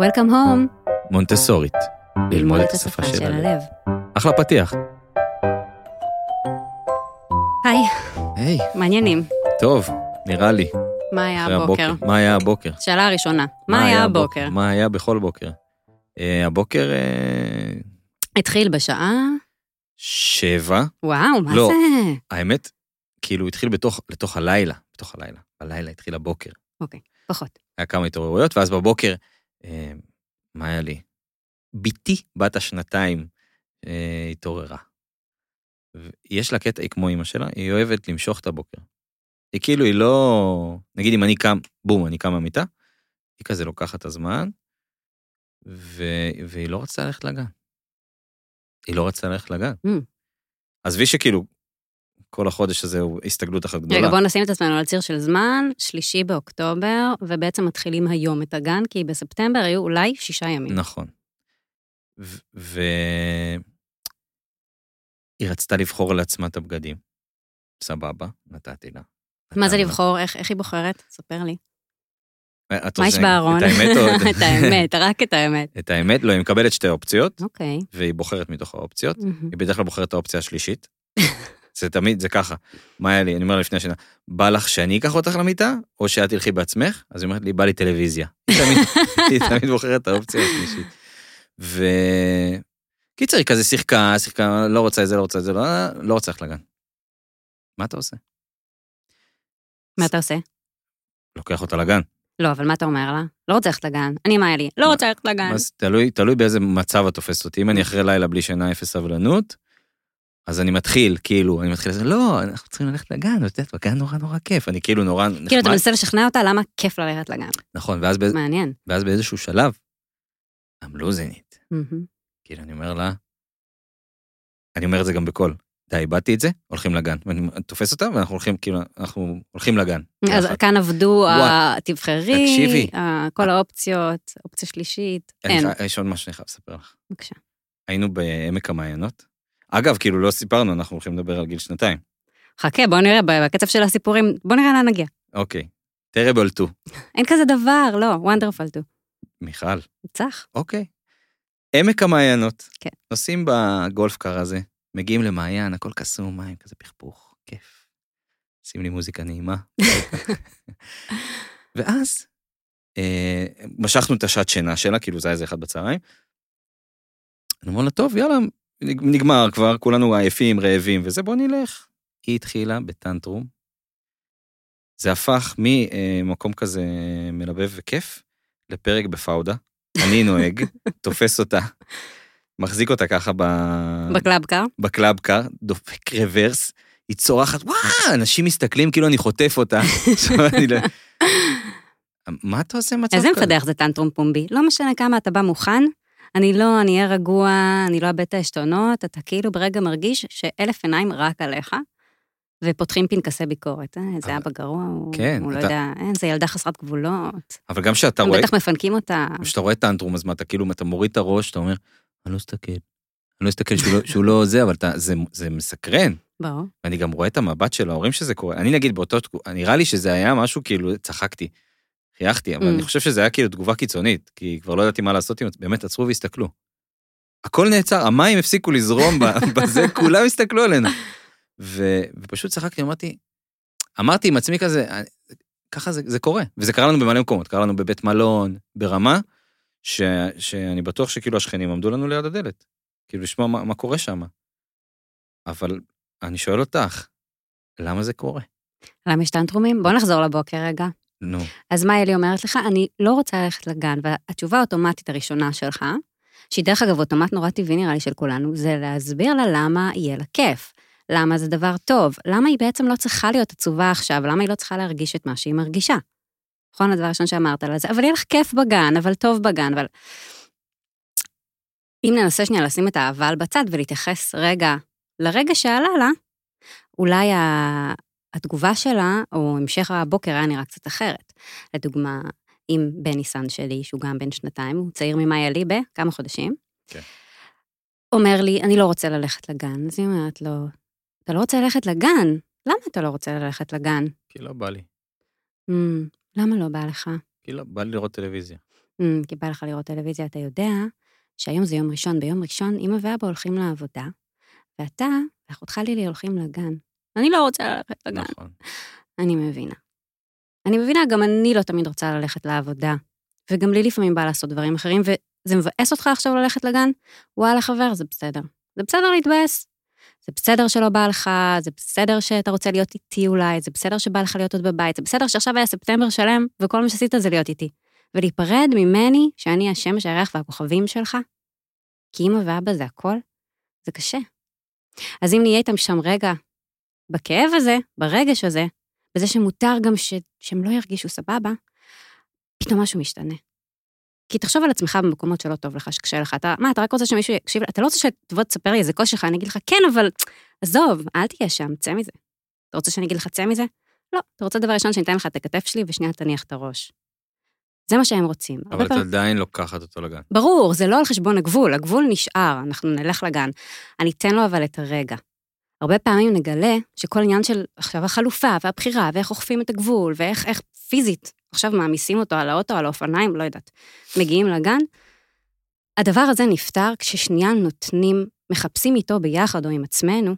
Welcome home. מונטסורית. ללמוד את השפה של הלב. אחלה פתיח. היי, היי, מעניינים. טוב, נראה לי. מה היה הבוקר? מה היה הבוקר? שאלה הראשונה, מה היה הבוקר? מה היה בכל בוקר? אה, הבוקר אה, התחיל בשעה? שבע. וואו, מה לא. זה? האמת, כאילו התחיל בתוך, לתוך הלילה, בתוך הלילה. בלילה התחיל הבוקר. פחות. היה כמה התעוררויות, ואז בבוקר, מה היה לי? בתי בת השנתיים אה, התעוררה. יש לה קטע, היא כמו אימא שלה, היא אוהבת למשוך את הבוקר. היא כאילו, היא לא... נגיד אם אני קם, בום, אני קם מהמיטה, היא כזה לוקחת את הזמן, ו... והיא לא רצתה ללכת לגן. היא לא רצתה ללכת לגן. Mm. עזבי שכאילו, כל החודש הזה הוא הסתגלות אחת גדולה. רגע, בואו נשים את עצמנו על ציר של זמן, שלישי באוקטובר, ובעצם מתחילים היום את הגן, כי בספטמבר היו אולי שישה ימים. נכון. ו... ו... היא רצתה לבחור לעצמה את הבגדים. סבבה, נתתי לה. מה זה. לבחור? איך היא בוחרת? ספר לי. את מה יש בארון? את האמת או... את האמת, רק את האמת. את האמת, לא, היא מקבלת שתי אופציות, אוקיי. והיא בוחרת מתוך האופציות. היא בדרך כלל בוחרת את האופציה השלישית. זה תמיד, זה ככה. מה היה לי? אני אומר לפני השנה, בא לך שאני אקח אותך למיטה, או שאת תלכי בעצמך? אז היא אומרת לי, בא לי טלוויזיה. היא תמיד, היא תמיד בוחרת את האופציה השלישית. ו... קיצר, היא כזה שיחקה, שיחקה, לא רוצה את זה, לא רוצה את זה, לא, לא רוצה ללכת לגן. מה אתה עושה? מה אתה עושה? לוקח אותה לגן. לא, אבל מה אתה אומר לה? לא רוצה ללכת לגן. אני, מה היה לי? לא? רוצה ללכת לגן. אז תלוי, תלוי באיזה מצב את תופסת אותי. אם אני אחרי לילה בלי שינה, אפס סבלנות, אז אני מתחיל, כאילו, אני מתחיל לא, אנחנו צריכים ללכת לגן, את יודעת, בגן נורא נורא כיף, אני כאילו נורא נחמד. כאילו, אתה מנסה לשכנע אותה למה כיף ללכת לגן. נכון, ואז, באיז- מעניין. ואז באיזשהו שלב, it. מהמם. כאילו, אני אומר לה, אני אומר את זה גם בקול, די, איבדתי את זה, הולכים לגן. ואני תופס אותה, ואנחנו הולכים, כאילו, אנחנו הולכים לגן. אז ביחד. כאן עבדו, וואי, ה- תבחרי, תקשיבי. כל האופציות, אופציה שלישית. אין, יש עוד משהו שאני חייב לספר לך. בבקשה. היינו בעמק המעיינות. אגב, כאילו, לא סיפרנו, אנחנו הולכים לדבר על גיל שנתיים. חכה, בוא נראה, בקצב של הסיפורים, בוא נראה לאן נגיע. אוקיי. terrible 2. אין כזה דבר, לא, וונדרפול טו. מיכל. צח. אוקיי. עמק המעיינות. כן. נוסעים בגולף קאר הזה, מגיעים למעיין, הכל קסום, מים, כזה פכפוך, כיף. שים לי מוזיקה נעימה. ואז אה, משכנו את השעת שינה שלה, כאילו זה היה איזה אחד בצהריים. אני אומר לה, טוב, יאללה, נגמר כבר, כולנו עייפים, רעבים וזה, בוא נלך. היא התחילה ב tantrum. זה הפך ממקום כזה מלבב וכיף לפרק בפאודה. אני נוהג, תופס אותה, מחזיק אותה ככה ב... ב club car. ב club car, דופק רוורס, היא צורחת, וואו, אנשים מסתכלים כאילו אני חוטף אותה. לא... מה אתה עושה במצב איזה כזה? מפדח זה טנטרום פומבי. לא משנה כמה אתה בא מוכן, אני לא, אני אהיה רגוע, אני לא אאבד את העשתונות, אתה כאילו ברגע מרגיש שאלף עיניים רק עליך, ופותחים פנקסי ביקורת. אה, אבל- אבא גרוע, הוא, כן, הוא לא אתה- יודע, אין, זה ילדה חסרת גבולות. אבל גם כשאתה רואה, בטח מפנקים אותה. כשאתה רואה טנטרום, אז מה, אתה כאילו, אתה מוריד את הראש, אתה אומר, אני לא אסתכל. אני לא אסתכל שהוא לא- שהוא לא זה, אבל אתה- זה- זה מסקרן. ברור. ואני גם רואה את המבט של ההורים שזה קורה. אני נגיד באותו תקופה, נראה לי שזה היה משהו כאילו, צחקתי, חייכתי, אבל Mm. אני חושב שזה היה כאילו תגובה קיצונית, כי כבר לא ידעתי מה לעשות עם זה, באמת עצרו והסתכלו. הכל נעצר, המים הפסיקו לזרום בזה, כולם הסתכלו עלינו. ו, ופשוט צחקתי, אמרתי, אמרתי עם עצמי כזה, ככה זה, זה קורה, וזה קרה לנו במלא מקומות, קרה לנו בבית מלון, ברמה, ש, שאני בטוח שכאילו השכנים עמדו לנו ליד הדלת, כאילו לשמוע מה, מה קורה שם. אבל אני שואל אותך, למה זה קורה? למה יש טנטרומים? בוא נחזור לבוקר רגע. נו, אז מה אלי אומרת לך? אני לא רוצה ללכת לגן, והתשובה האוטומטית הראשונה שלך, שהיא דרך אגב אוטומט נורא טבעי נראה לי של כולנו, זה להסביר לה למה יהיה לה כיף. למה זה דבר טוב, למה היא בעצם לא צריכה להיות עצובה עכשיו, למה היא לא צריכה להרגיש את מה שהיא מרגישה. נכון, הדבר הראשון שאמרת לה זה, אבל יהיה לך כיף בגן, אבל טוב בגן, אבל... אם ננסה שנייה לשים את האבל בצד ולהתייחס רגע לרגע שעלה לה, אולי. התגובה שלה, או המשך הבוקר היה נראה קצת אחרת. לדוגמה, אם בן ניסן שלי, שהוא גם בן שנתיים, הוא צעיר ממאיה לי בכמה חודשים, כן. אומר לי, אני לא רוצה ללכת לגן. אז היא אומרת לו, אתה לא רוצה ללכת לגן? למה אתה לא רוצה ללכת לגן? כי לא בא לי. "מ, למה לא בא לך? כי לא, בא לי לראות טלוויזיה. Mm, כי בא לך לראות טלוויזיה, אתה יודע שהיום זה יום ראשון, ביום ראשון אמא ואבא הולכים לעבודה, ואתה ואחותך לילי הולכים לגן. אני לא רוצה ללכת לגן. נכון. אני מבינה. אני מבינה, גם אני לא תמיד רוצה ללכת לעבודה, וגם לי לפעמים בא לעשות דברים אחרים, וזה מבאס אותך עכשיו ללכת לגן? וואלה, חבר, זה בסדר. זה בסדר להתבאס. זה בסדר שלא בא לך, זה בסדר שאתה רוצה להיות איתי אולי, זה בסדר שבא לך להיות עוד בבית, זה בסדר שעכשיו היה ספטמבר שלם, וכל מה שעשית זה להיות איתי. ולהיפרד ממני, שאני השמש, הירח והכוכבים שלך, כי אמא ואבא זה הכל, זה קשה. אז אם נהיה איתם שם רגע, בכאב הזה, ברגש הזה, בזה שמותר גם ש... שהם לא ירגישו סבבה, פתאום משהו משתנה. כי תחשוב על עצמך במקומות שלא טוב לך, שקשה לך. אתה, מה, אתה רק רוצה שמישהו יקשיב, אתה לא רוצה שתבוא תספר לי איזה קושי שלך, אני אגיד לך, כן, אבל עזוב, אל תהיה שם, צא מזה. אתה רוצה שאני אגיד לך, צא מזה? לא. אתה רוצה דבר ראשון שאני אתן לך את הכתף שלי, ושנייה תניח את הראש. זה מה שהם רוצים. אבל את עדיין לוקחת אותו לגן. ברור, זה לא על חשבון הגבול, הגבול נשאר, אנחנו נלך לגן. אני אתן לו אבל את הרגע. הרבה פעמים נגלה שכל עניין של עכשיו החלופה והבחירה, ואיך אוכפים את הגבול, ואיך איך פיזית, עכשיו מעמיסים אותו על האוטו, על האופניים, לא יודעת, מגיעים לגן, הדבר הזה נפתר כששנייה נותנים, מחפשים איתו ביחד או עם עצמנו,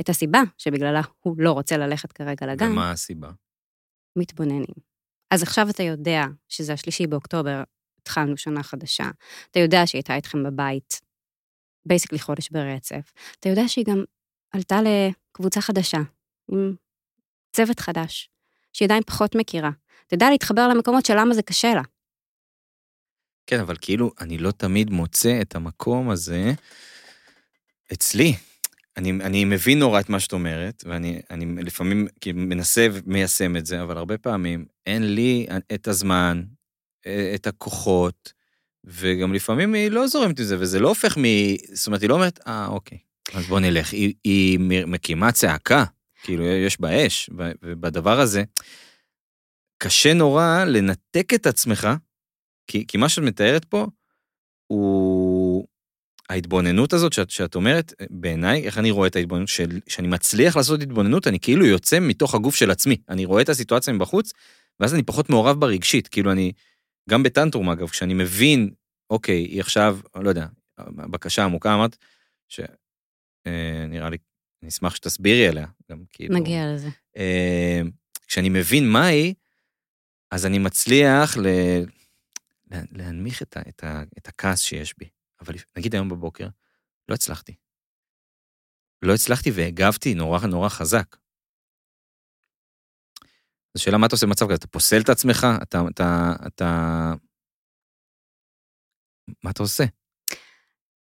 את הסיבה שבגללה הוא לא רוצה ללכת כרגע לגן. ומה הסיבה? מתבוננים. אז עכשיו אתה יודע שזה השלישי באוקטובר, התחלנו שנה חדשה, אתה יודע שהיא הייתה איתכם בבית, בייסקלי חודש ברצף, אתה יודע שהיא גם עלתה לקבוצה חדשה, עם צוות חדש, שהיא עדיין פחות מכירה. תדע להתחבר למקומות של למה זה קשה לה. כן, אבל כאילו, אני לא תמיד מוצא את המקום הזה אצלי. אני, אני מבין נורא את מה שאת אומרת, ואני אני לפעמים מנסה ומיישם את זה, אבל הרבה פעמים אין לי את הזמן, את הכוחות, וגם לפעמים היא לא זורמת עם זה, וזה לא הופך מ... זאת אומרת, היא לא אומרת, אה, אוקיי, אז בוא נלך. היא, היא מקימה צעקה, כאילו, יש בה אש, ובדבר הזה, קשה נורא לנתק את עצמך, כי, כי מה שאת מתארת פה, הוא ההתבוננות הזאת שאת, שאת אומרת, בעיניי, איך אני רואה את ההתבוננות, של, שאני מצליח לעשות התבוננות, אני כאילו יוצא מתוך הגוף של עצמי. אני רואה את הסיטואציה מבחוץ, ואז אני פחות מעורב ברגשית. כאילו אני, גם בטנטרום אגב, כשאני מבין, אוקיי, היא עכשיו, לא יודע, בקשה עמוקה, אמרת, אה, לי, אני אשמח שתסבירי עליה, גם כאילו... נגיע לזה. אה, כשאני מבין מה היא, אז אני מצליח ל... להנמיך את, ה, את, ה, את הכעס שיש בי. אבל נגיד היום בבוקר, לא הצלחתי. לא הצלחתי והגבתי נורא נורא חזק. זו שאלה מה אתה עושה במצב כזה, אתה פוסל את עצמך? אתה, אתה, אתה... מה אתה עושה?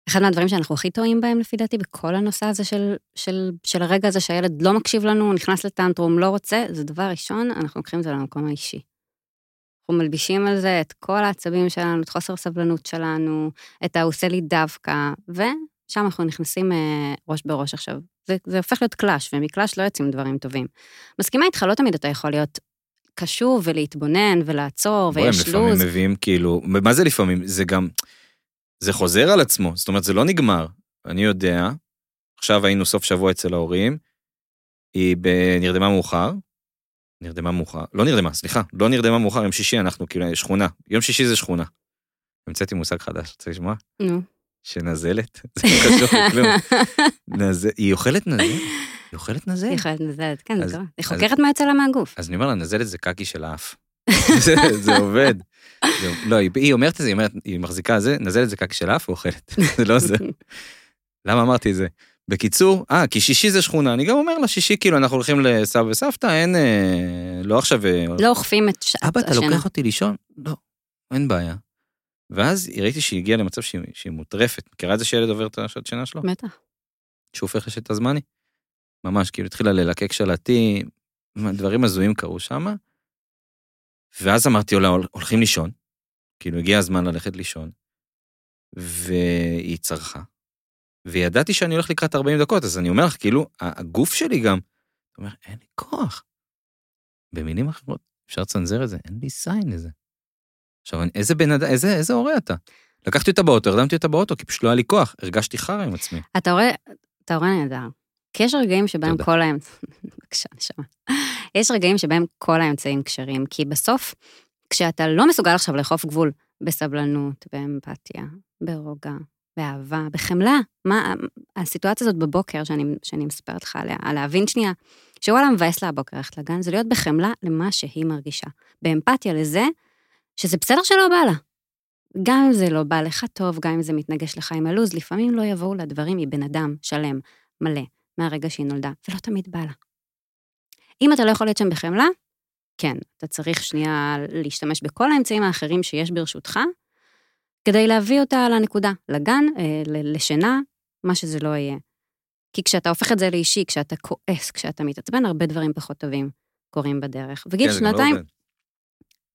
אחד מהדברים שאנחנו הכי טועים בהם, לפי דעתי, בכל הנושא הזה של, של, של הרגע הזה שהילד לא מקשיב לנו, נכנס לטנטרום, לא רוצה, זה דבר ראשון, אנחנו לוקחים את זה למקום האישי. אנחנו מלבישים על זה את כל העצבים שלנו, את חוסר הסבלנות שלנו, את העושה לי דווקא, ושם אנחנו נכנסים אה, ראש בראש עכשיו. זה, זה הופך להיות קלאש, ומקלאש לא יוצאים דברים טובים. מסכימה איתך, לא תמיד אתה יכול להיות קשוב ולהתבונן ולעצור, ויש לוז. הם לפעמים מביאים כאילו, מה זה לפעמים? זה גם, זה חוזר על עצמו, זאת אומרת, זה לא נגמר. אני יודע, עכשיו היינו סוף שבוע אצל ההורים, היא נרדמה מאוחר, נרדמה מאוחר, לא נרדמה, סליחה, לא נרדמה מאוחר, יום שישי אנחנו כאילו שכונה, יום שישי זה שכונה. המצאתי מושג חדש, רוצה לשמוע? נו. שנזלת, זה לא קשור לכלום. היא אוכלת נזלת? היא אוכלת נזלת? היא אוכלת נזלת, כן, זה קורה. היא חוקרת מה יוצא לה מהגוף. אז אני אומר לה, נזלת זה קקי של האף. זה עובד. לא, היא אומרת את זה, היא מחזיקה זה, נזלת זה קקי של האף ואוכלת, זה לא זה. למה אמרתי את זה? בקיצור, אה, כי שישי זה שכונה, אני גם אומר לה, שישי כאילו אנחנו הולכים לסבא וסבתא, אין, אה, לא עכשיו... אה, לא אוכפים את שעת השינה. אבא, אתה לוקח אותי לישון? לא, אין בעיה. ואז ראיתי שהיא הגיעה למצב שהיא, שהיא מוטרפת. מכירה את זה שילד עובר את השעת שינה שלו? בטח. שהוא הופך לשת הזמני? ממש, כאילו התחילה ללקק שלטי, דברים הזויים קרו שם. ואז אמרתי לה, הולכים לישון. כאילו הגיע הזמן ללכת לישון. והיא צרחה. וידעתי שאני הולך לקראת 40 דקות, אז אני אומר לך, כאילו, הגוף שלי גם, אומר, אין לי כוח. במילים אחרות, אפשר לצנזר את זה, אין לי סיין לזה. עכשיו, איזה בן אדם, איזה, איזה הורה אתה? לקחתי אותה באוטו, הרדמתי אותה באוטו, כי פשוט לא היה לי כוח, הרגשתי חרא עם עצמי. אתה הורה, אתה הורה נהדר. כי יש רגעים שבהם. כל האמצעים, בבקשה, נשמה. יש רגעים שבהם כל האמצעים כשרים, כי בסוף, כשאתה לא מסוגל עכשיו לאכוף גבול בסבלנות, באמפתיה, ברוגע, באהבה, בחמלה, מה הסיטואציה הזאת בבוקר שאני, שאני מספרת לך עליה, על להבין שנייה, שוואלה מבאס לה הבוקר ללכת לגן, זה להיות בחמלה למה שהיא מרגישה. באמפתיה לזה, שזה בסדר שלא בא לה. גם אם זה לא בא לך טוב, גם אם זה מתנגש לך עם הלו"ז, לפעמים לא יבואו לה דברים מבן אדם שלם, מלא, מהרגע שהיא נולדה, ולא תמיד בא לה. אם אתה לא יכול להיות שם בחמלה, כן, אתה צריך שנייה להשתמש בכל האמצעים האחרים שיש ברשותך, כדי להביא אותה לנקודה, לגן, אה, לשינה, מה שזה לא יהיה. כי כשאתה הופך את זה לאישי, כשאתה כועס, כשאתה מתעצבן, הרבה דברים פחות טובים קורים בדרך. וגיל כן, שנתיים, זה, לא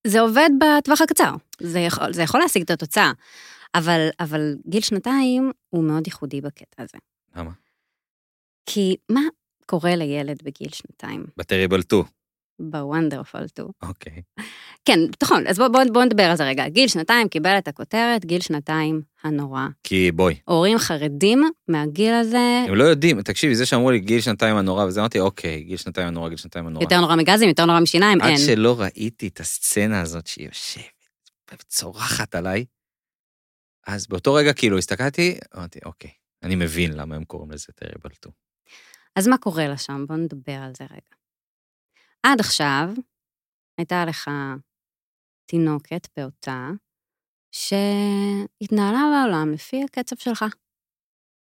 זה עובד בטווח הקצר, זה יכול, זה יכול להשיג את התוצאה, אבל, אבל גיל שנתיים הוא מאוד ייחודי בקטע הזה. למה? כי מה קורה לילד בגיל שנתיים? בטריבל 2. בוונדרפול 2. אוקיי. כן, נכון, אז בואו בוא, בוא נדבר על זה רגע. גיל שנתיים קיבל את הכותרת, גיל שנתיים הנורא. כי בואי. הורים חרדים מהגיל הזה... הם לא יודעים, תקשיבי, זה שאמרו לי גיל שנתיים הנורא, וזה אמרתי, אוקיי, גיל שנתיים הנורא, גיל שנתיים הנורא. יותר נורא מגזים, יותר נורא משיניים, אין. עד שלא ראיתי את הסצנה הזאת שהיא יושבת וצורחת עליי, אז באותו רגע כאילו הסתכלתי, אמרתי, אוקיי, אני מבין למה הם קוראים לזה טריבל 2. אז מה קורה לה שם? בואו נדבר על זה רגע. עד עכשיו הייתה לך תינוקת, פעוטה, שהתנהלה בעולם לפי הקצב שלך.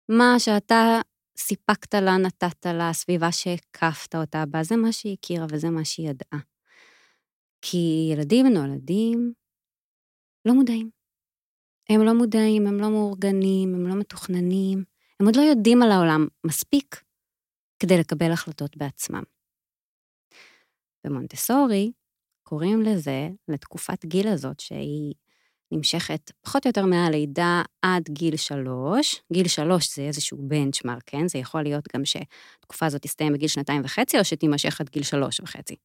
מה שאתה סיפקת לה, נתת לה, הסביבה שהקפת אותה בה, זה מה שהיא הכירה וזה מה שהיא ידעה. כי ילדים נולדים לא מודעים. הם לא מודעים, הם לא מאורגנים, הם לא מתוכננים, הם עוד לא יודעים על העולם מספיק כדי לקבל החלטות בעצמם. במונטסורי קוראים לזה, לתקופת גיל הזאת, שהיא נמשכת פחות או יותר מהלידה עד גיל שלוש. גיל שלוש זה איזשהו בנצ'מארק, כן? זה יכול להיות גם שהתקופה הזאת תסתיים בגיל שנתיים וחצי, או שתימשך עד גיל שלוש וחצי.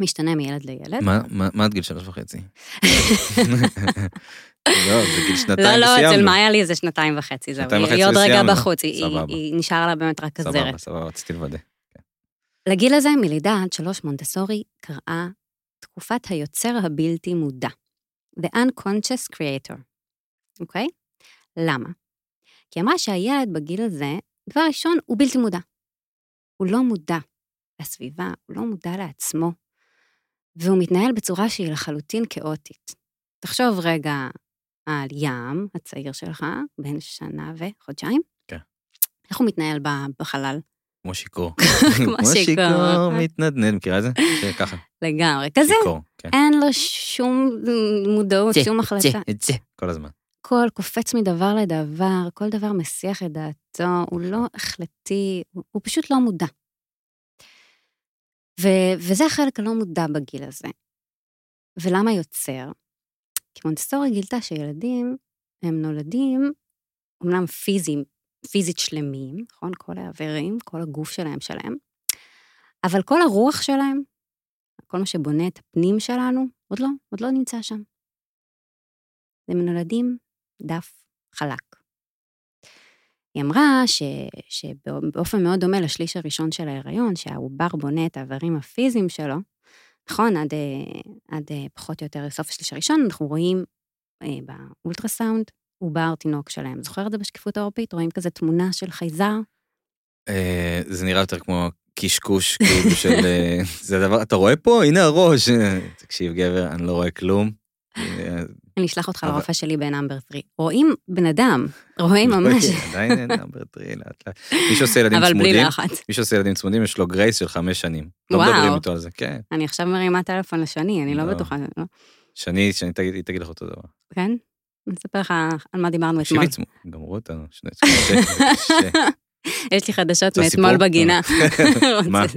משתנה מילד לילד. מה, מה, מה עד גיל שלוש וחצי? לא, זה גיל שנתיים וסיימנו. לא, לא, אצל מאיה לי זה שנתיים וחצי, זהו. היא עוד רגע בחוץ, היא נשארה לה באמת רק הזרת. סבבה, סבבה, רציתי לוודא. לגיל הזה, מלידה עד שלוש, מונטסורי קראה תקופת היוצר הבלתי מודע, The Unconscious Creator, אוקיי? למה? כי אמרה שהילד בגיל הזה, דבר ראשון, הוא בלתי מודע. הוא לא מודע לסביבה, הוא לא מודע לעצמו, והוא מתנהל בצורה שהיא לחלוטין כאוטית. תחשוב רגע על ים, הצעיר שלך, בן שנה וחודשיים. כן. איך הוא מתנהל בחלל? כמו שיכור. כמו שיכור. מתנדנד, מכירה את זה? ככה. לגמרי. כזה, כן. אין לו שום מודעות, שום החלטה. זה, כל הזמן. הכל קופץ מדבר לדבר, כל דבר מסיח את דעתו, הוא לא החלטי, הוא פשוט לא מודע. ו- וזה החלק הלא מודע בגיל הזה. ולמה יוצר? כי מונטסטורי גילתה שילדים, הם נולדים, אמנם פיזיים, פיזית שלמים, נכון? כל האיברים, כל הגוף שלהם שלהם, אבל כל הרוח שלהם, כל מה שבונה את הפנים שלנו, עוד לא, עוד לא נמצא שם. הם נולדים דף חלק. היא אמרה ש, שבאופן מאוד דומה לשליש הראשון של ההיריון, שהעובר בונה את האיברים הפיזיים שלו, נכון, עד, עד פחות או יותר לסוף השליש הראשון, אנחנו רואים אה, באולטרסאונד עובר תינוק שלהם. זוכר את זה בשקיפות העורפית? רואים כזה תמונה של חייזר? אה, זה נראה יותר כמו קשקוש, כאילו של... אה, זה הדבר, אתה רואה פה? הנה הראש. תקשיב, גבר, אני לא רואה כלום. אני אשלח אותך לרופא שלי בנאמבר 3. רואים בן אדם, רואים ממש. עדיין אין נאמבר 3, לאט לאט. מי שעושה ילדים צמודים, אבל בלי לחץ. מי שעושה ילדים צמודים, יש לו גרייס של חמש שנים. לא מדברים איתו על זה, כן. אני עכשיו מרימה טלפון לשני, אני לא, לא. בטוחה. לא. שני, שני תגיד לך אותו דבר. כן? אני אספר לך על מה דיברנו אתמול. תקשיבי, גמרו אותנו, שני יש לי חדשות מאתמול בגינה.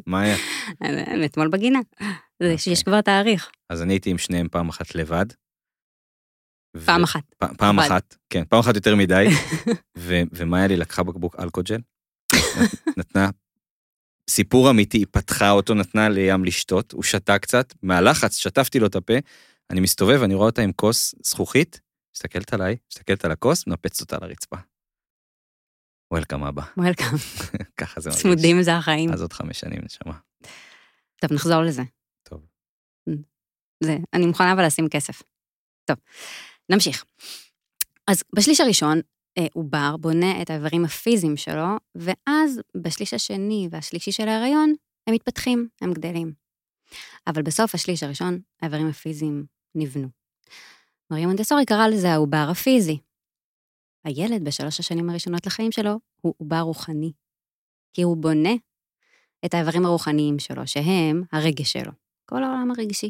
מה היה? מאתמול בגינה. יש. כבר תאריך. אז אני הייתי עם שניהם פעם אחת לבד. פעם אחת. פעם אחת, כן, פעם אחת יותר מדי. ומאיה לי לקחה בקבוק אלכוג'ל, נתנה סיפור אמיתי, היא פתחה אותו, נתנה לים לשתות, הוא שתה קצת, מהלחץ שטפתי לו את הפה, אני מסתובב, אני רואה אותה עם כוס זכוכית, מסתכלת עליי, מסתכלת על הכוס, מנפצת אותה על הרצפה. וולקאם אבא. וולקאם. ככה זה מרגיש. צמודים זה החיים. אז עוד חמש שנים, נשמה. טוב, נחזור לזה. טוב. זה, אני מוכנה אבל לשים כסף. טוב, נמשיך. אז בשליש הראשון, אה, עובר בונה את האיברים הפיזיים שלו, ואז בשליש השני והשלישי של ההיריון, הם מתפתחים, הם גדלים. אבל בסוף השליש הראשון, האיברים הפיזיים נבנו. מריה מונטסורי קרא לזה העובר הפיזי. הילד בשלוש השנים הראשונות לחיים שלו הוא עובר רוחני, כי הוא בונה את האיברים הרוחניים שלו, שהם הרגש שלו. כל העולם הרגשי.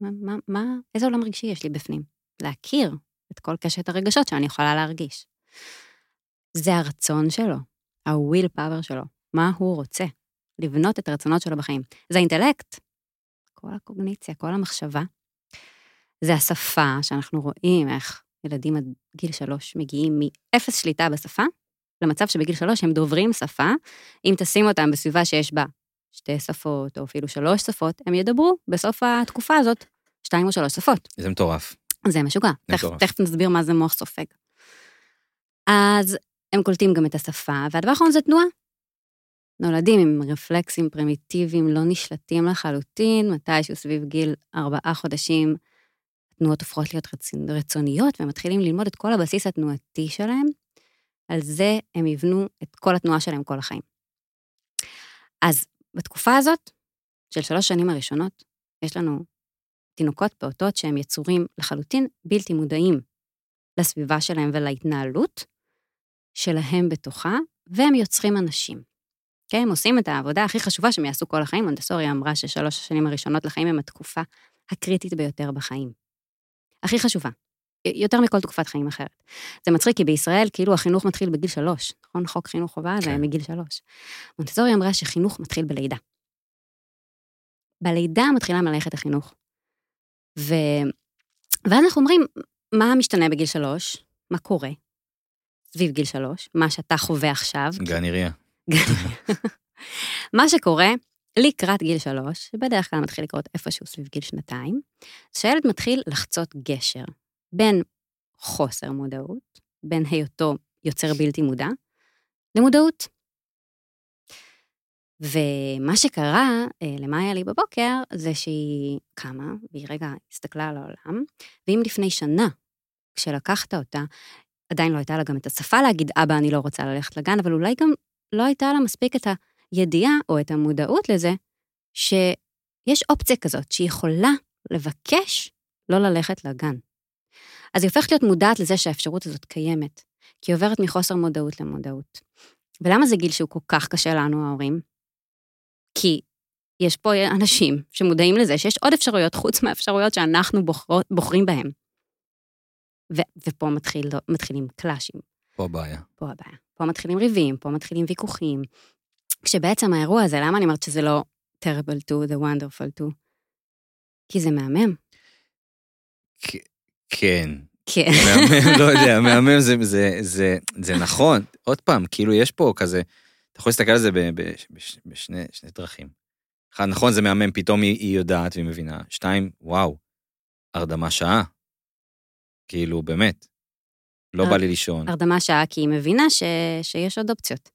מה, מה, מה, איזה עולם רגשי יש לי בפנים? להכיר את כל קשת הרגשות שאני יכולה להרגיש. זה הרצון שלו, ה-will power שלו, מה הוא רוצה, לבנות את הרצונות שלו בחיים. זה האינטלקט, כל הקוגניציה, כל המחשבה. זה השפה שאנחנו רואים איך ילדים עד גיל שלוש מגיעים מאפס שליטה בשפה, למצב שבגיל שלוש הם דוברים שפה. אם תשים אותם בסביבה שיש בה שתי שפות, או אפילו שלוש שפות, הם ידברו בסוף התקופה הזאת שתיים או שלוש שפות. זה מטורף. זה משוגע. תכף, נסביר מה זה מוח סופג. אז הם קולטים גם את השפה, והדבר האחרון זה תנועה. נולדים עם רפלקסים פרימיטיביים לא נשלטים לחלוטין, מתישהו סביב גיל ארבעה חודשים, התנועות הופכות להיות רצ- רצוניות, והם מתחילים ללמוד את כל הבסיס התנועתי שלהם. על זה הם יבנו את כל התנועה שלהם כל החיים. אז בתקופה הזאת, של שלוש שנים הראשונות, יש לנו תינוקות פעוטות שהם יצורים לחלוטין בלתי מודעים לסביבה שלהם ולהתנהלות שלהם בתוכה, והם יוצרים אנשים. כן, הם עושים את העבודה הכי חשובה שהם יעשו כל החיים. מונטסורי אמרה ששלוש השנים הראשונות לחיים הם התקופה הקריטית ביותר בחיים. הכי חשובה. יותר מכל תקופת חיים אחרת. זה מצחיק, כי בישראל כאילו החינוך מתחיל בגיל שלוש, נכון? חוק חינוך חובה זה כן. מגיל שלוש. מונטסורי אמרה שחינוך מתחיל בלידה. בלידה מתחילה מלאכת החינוך. ו... ואז אנחנו אומרים, מה משתנה בגיל שלוש? מה קורה? סביב גיל שלוש, מה שאתה חווה עכשיו. גן עירייה. מה שקורה לקראת גיל שלוש, שבדרך כלל מתחיל לקרות איפשהו סביב גיל שנתיים, שהילד מתחיל לחצות גשר בין חוסר מודעות, בין היותו יוצר בלתי מודע, למודעות. ומה שקרה אה, למאיה לי בבוקר, זה שהיא קמה, והיא רגע הסתכלה על העולם, ואם לפני שנה, כשלקחת אותה, עדיין לא הייתה לה גם את השפה להגיד, אבא, אני לא רוצה ללכת לגן, אבל אולי גם לא הייתה לה מספיק את הידיעה או את המודעות לזה, שיש אופציה כזאת, שהיא יכולה לבקש לא ללכת לגן. אז היא הופכת להיות מודעת לזה שהאפשרות הזאת קיימת, כי היא עוברת מחוסר מודעות למודעות. ולמה זה גיל שהוא כל כך קשה לנו, ההורים? כי יש פה אנשים שמודעים לזה שיש עוד אפשרויות חוץ מהאפשרויות שאנחנו בוחרות, בוחרים בהן. ו- ופה מתחיל, מתחילים קלאשים, פה הבעיה. פה הבעיה. פה מתחילים ריבים, פה מתחילים ויכוחים. כשבעצם האירוע הזה, למה אני אומרת שזה לא terrible to, the wonderful to? כי זה מהמם. כן. כן. מהמם, לא יודע, מהמם זה, זה, זה, זה נכון. עוד פעם, כאילו יש פה כזה, אתה יכול להסתכל על זה בשני שני דרכים. אחד, נכון, זה מהמם, פתאום היא, היא יודעת והיא מבינה. שתיים, וואו, הרדמה שעה. כאילו, באמת. לא הר- בא לי לישון. הרדמה שעה, כי היא מבינה ש... שיש עוד אופציות.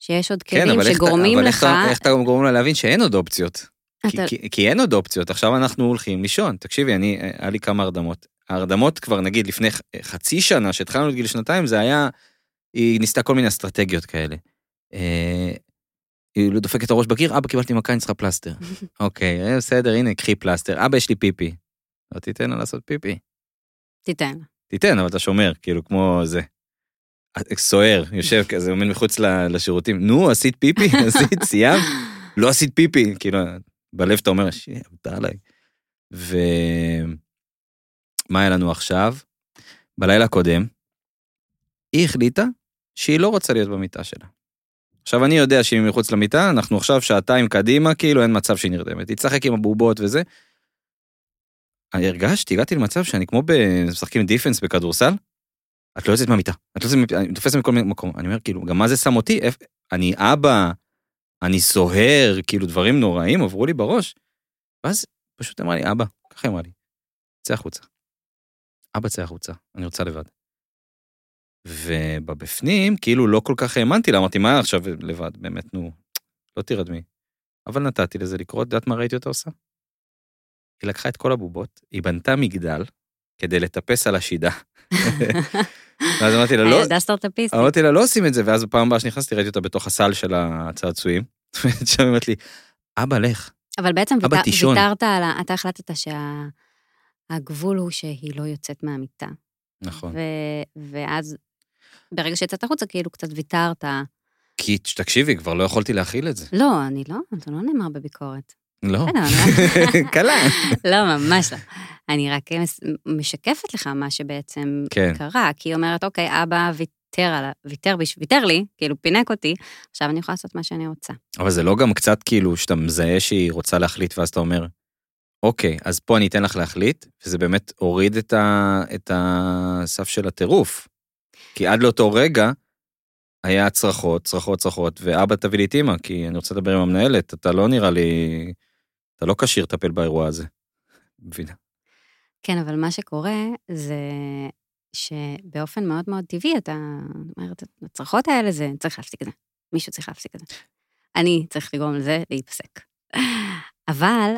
שיש עוד כן, כלים אבל איך אתה- שגורמים אבל לך... איך אתה- איך אתה גורם לה להבין שאין עוד אופציות? כי- אתה- כי- כי אין עוד אופציות, עכשיו אנחנו הולכים לישון. תקשיבי, אני, היה לי כמה הרדמות. ההרדמות כבר, נגיד, לפני חצי שנה, שהתחלנו את גיל שנתיים, זה היה, היא ניסתה כל מיני אסטרטגיות כאלה. אה, היא לא דופקת את הראש בקיר, אבא, קיבלתי מכה, אני צריכה פלסטר. אוקיי, אה, בסדר, הנה, קחי פלסטר. אבא, יש לי פיפי. לא תיתן לה לעשות פיפי. תיתן. תיתן, אבל אתה שומר, כאילו, כמו זה. סוער, יושב כזה, עומד מחוץ לשירותים. נו, עשית פיפי? עשית, סיימת? לא עשית פיפי. כאילו, בלב אתה אומר, שיהיה, מותר עליי. ומה היה לנו עכשיו? בלילה הקודם, היא החליטה שהיא לא רוצה להיות במיטה שלה. עכשיו, אני יודע שאם היא מחוץ למיטה, אנחנו עכשיו שעתיים קדימה, כאילו אין מצב שהיא נרדמת. היא תשחק עם הבובות וזה. אני הרגשתי, הגעתי למצב שאני כמו משחקים דיפנס בכדורסל, את לא יוצאת מהמיטה, את לא יוצאת אני תופס מכל מקום. אני אומר, כאילו, גם מה זה שם אותי? אני אבא, אני סוהר, כאילו דברים נוראים עברו לי בראש. ואז פשוט אמרה לי, אבא, ככה אמרה לי, צא החוצה. אבא, צא החוצה, אני רוצה לבד. ובפנים, כאילו לא כל כך האמנתי לה, אמרתי, מה עכשיו לבד, באמת, נו, לא תירדמי. אבל נתתי לזה לקרות, את יודעת מה ראיתי אותה עושה? היא לקחה את כל הבובות, היא בנתה מגדל כדי לטפס על השידה. ואז אמרתי לה, לא, ילדה סטארט-אפיסטית. אמרתי לה, לא עושים את זה, ואז בפעם הבאה שנכנסתי ראיתי אותה בתוך הסל של הצעצועים. שם היא אומרת לי, אבא, לך. אבל בעצם. ויתרת על ה... אתה החלטת שהגבול הוא שהיא לא יוצאת מהמיטה. נכון. ואז, ברגע שיצאת החוצה, כאילו קצת ויתרת. כי תקשיבי, כבר לא יכולתי להכיל את זה. לא, אני לא, זה לא נאמר בביקורת. לא. אני- קלה. לא, ממש לא. אני רק משקפת לך מה שבעצם כן. קרה, כי היא אומרת, אוקיי, אבא ויתר, על, ויתר, ויתר לי, כאילו פינק אותי, עכשיו אני יכולה לעשות מה שאני רוצה. אבל זה לא גם קצת כאילו שאתה מזהה שהיא רוצה להחליט, ואז אתה אומר, אוקיי, אז פה אני אתן לך להחליט, וזה באמת הוריד את, ה, את הסף של הטירוף. כי עד לאותו רגע היה צרחות, צרחות, צרחות, ואבא תביא לי את אימא, כי אני רוצה לדבר עם המנהלת, אתה לא נראה לי, אתה לא כשיר לטפל באירוע הזה. מבינה? כן, אבל מה שקורה זה שבאופן מאוד מאוד טבעי אתה אומרת, הצרחות האלה זה, צריך להפסיק את זה. מישהו צריך להפסיק את זה. אני צריך לגרום לזה להיפסק. אבל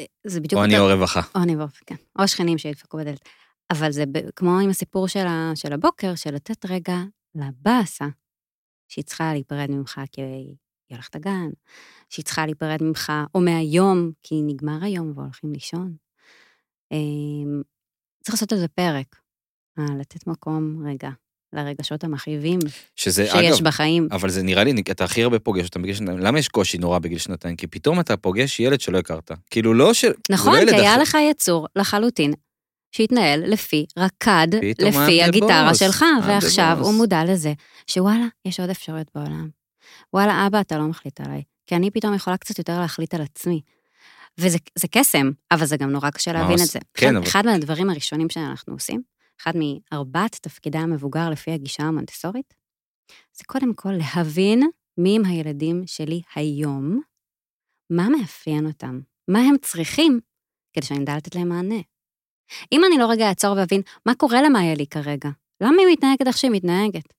אה, זה בדיוק... או אני או רווחה. או אני ואופי, כן. או השכנים שידפקו בדלת. אבל זה כמו עם הסיפור של, ה, של הבוקר, של לתת רגע לבאסה, שהיא צריכה להיפרד ממך כי היא הולכת לגן, שהיא צריכה להיפרד ממך, או מהיום, כי נגמר היום והולכים לישון. אמ, צריך לעשות על זה פרק. אה, לתת מקום רגע לרגשות המכאיבים שזה, שיש אגב, בחיים. אבל זה נראה לי, אתה הכי הרבה פוגש אותם בגיל שנתיים. למה יש קושי נורא בגיל שנתיים? כי פתאום אתה פוגש ילד שלא הכרת. כאילו לא של... נכון, לא כי היה אחר. לך יצור לחלוטין, שהתנהל לפי, רקד לפי הגיטרה boss, שלך, ועכשיו. הוא מודע לזה, שוואלה, יש עוד אפשרויות בעולם. וואלה, אבא, אתה לא מחליט עליי. כי אני פתאום יכולה קצת יותר להחליט על עצמי. וזה זה קסם, אבל זה גם נורא קשה להבין את זה. כן, אחד- אבל- אחד מהדברים הראשונים שאנחנו עושים, אחד מארבעת תפקידי המבוגר לפי הגישה המונטסורית, זה קודם כל להבין מי הם הילדים שלי היום, מה מאפיין אותם, מה הם צריכים, כדי שאני אדע לתת להם מענה. אם אני לא רגע אעצור ואבין מה קורה למאיה לי כרגע, למה היא מתנהגת איך שהיא מתנהגת?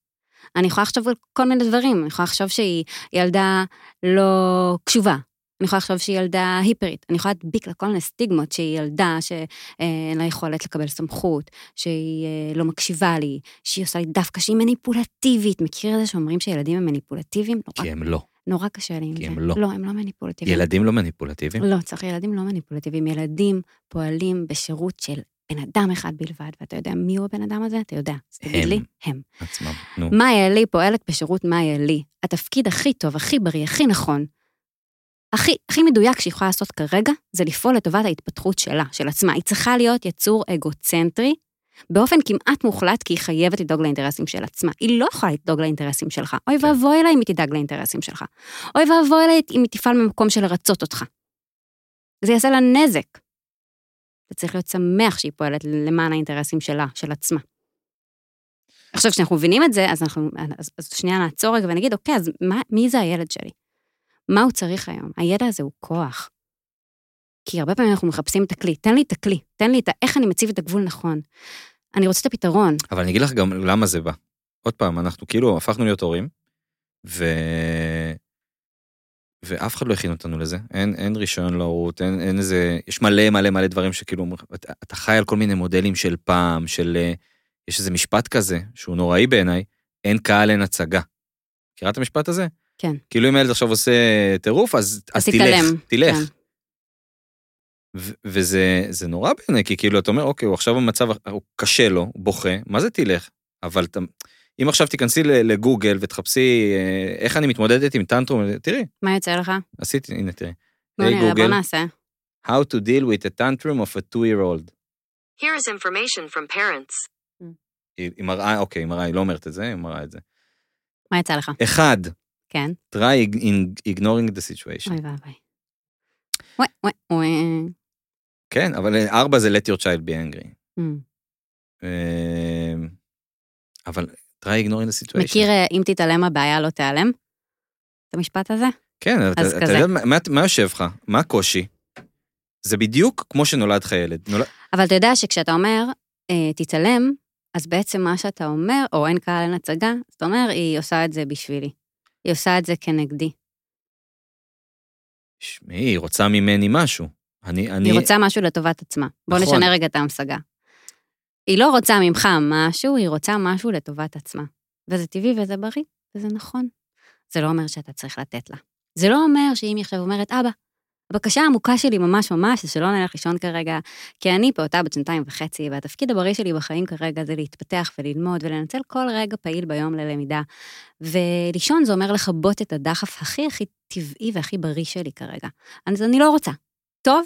אני יכולה לחשוב על כל מיני דברים, אני יכולה לחשוב שהיא ילדה לא קשובה, אני יכולה לחשוב שהיא ילדה היפרית, אני יכולה להדביק לה כל מיני סטיגמות שהיא ילדה שאין לה יכולת לקבל סמכות, שהיא אה, לא מקשיבה לי, שהיא עושה לי דווקא, שהיא מניפולטיבית. מכיר את זה שאומרים שילדים הם מניפולטיביים? כי הם לא. נורא קשה לי עם כי זה. הם לא. לא, הם לא מניפולטיביים. ילדים לא מניפולטיביים? לא, צריך ילדים לא מניפולטיביים. ילדים פועלים בשירות של בן אדם אחד בלבד, ואתה יודע מי הוא הבן אדם הזה? אתה יודע. אז תגיד הם. לי, הם. עצמם. נו. מאיה לי פועלת בשירות מאיה לי. התפקיד הכי טוב, הכי בריא, הכי נכון, הכי, הכי מדויק שהיא יכולה לעשות כרגע, זה לפעול לטובת ההתפתחות שלה, של עצמה. היא צריכה להיות יצור אגוצנטרי, באופן כמעט מוחלט, כי היא חייבת לדאוג לאינטרסים של עצמה. היא לא יכולה לדאוג לאינטרסים שלך. אוי כן. ואבוי לה אם היא תדאג לאינטרסים שלך. אוי ואבוי לה אם היא תפעל ממקום של לרצות אותך. זה יעשה לה נזק. אתה צריך להיות שמח שהיא פועלת למען האינטרסים שלה, של עצמה. עכשיו, כשאנחנו מבינים את זה, אז אנחנו, אז, אז שנייה נעצור רגע ונגיד, אוקיי, אז מה, מי זה הילד שלי? מה הוא צריך היום? הידע הזה הוא כוח. כי הרבה פעמים אנחנו מחפשים את הכלי, תן לי את הכלי, תן לי את ה... איך אני מציב את הגבול נכון. אני רוצה את הפתרון. אבל אני אגיד לך גם למה זה בא. עוד פעם, אנחנו כאילו הפכנו להיות הורים, ו... ואף אחד לא הכין אותנו לזה. אין, אין רישיון להורות, אין, אין איזה... יש מלא מלא מלא דברים שכאילו... אתה, אתה חי על כל מיני מודלים של פעם, של... אה, יש איזה משפט כזה, שהוא נוראי בעיניי, אין קהל, אין הצגה. מכירה את המשפט הזה? כן. כאילו אם הילד עכשיו עושה טירוף, אז, אז תלך, תלך. כן. ו- וזה זה נורא בעיניי, כי כאילו, אתה אומר, אוקיי, הוא עכשיו במצב, הוא קשה לו, הוא בוכה, מה זה תלך? אבל אתה, אם עכשיו תיכנסי ל- לגוגל ותחפשי אה, איך אני מתמודדת עם טנטרום, תראי, מה יוצא לך? עשיתי, הנה, תראי. בוא נראה, בוא גוגל, נעשה. How to deal with a tantrum of a two-year-old. Here is information from parents. היא היא מראה, אוקיי, היא מראה, היא לא אומרת את זה, היא מראה את זה. מה יצא לך? אחד, כן. try in ignoring the situation. אוי ואבוי. כן, אבל אה, ארבע זה let your child be angry. אמ. אה, אבל try ignoring the situation. מכיר אה, אם תתעלם הבעיה לא תיעלם? את המשפט הזה? כן, אתה. יודע מה, יושב לך? מה הקושי? זה בדיוק כמו שנולד לך ילד. אבל אתה יודע שכשאתה אומר, תתעלם, אז בעצם מה שאתה אומר, או אין קהל אין הצגה, זאת אומרת, היא עושה את זה בשבילי. היא עושה את זה כנגדי. שמעי, היא רוצה ממני משהו. אני, אני, היא רוצה משהו לטובת עצמה. בוא נכון. נשנה רגע את ההמשגה. היא לא רוצה ממך משהו, היא רוצה משהו לטובת עצמה. וזה טבעי וזה בריא, וזה נכון. זה לא אומר שאתה צריך לתת לה. זה לא אומר שאם היא עכשיו אומרת, אבא, הבקשה העמוקה שלי ממש ממש, זה שלא נלך לישון כרגע, כי אני פעוטה בת שנתיים וחצי, והתפקיד הבריא שלי בחיים כרגע זה להתפתח וללמוד ולנצל כל רגע פעיל ביום ללמידה. ולישון זה אומר לכבות את הדחף הכי הכי טבעי והכי בריא שלי כרגע. אז אני לא רוצה. טוב,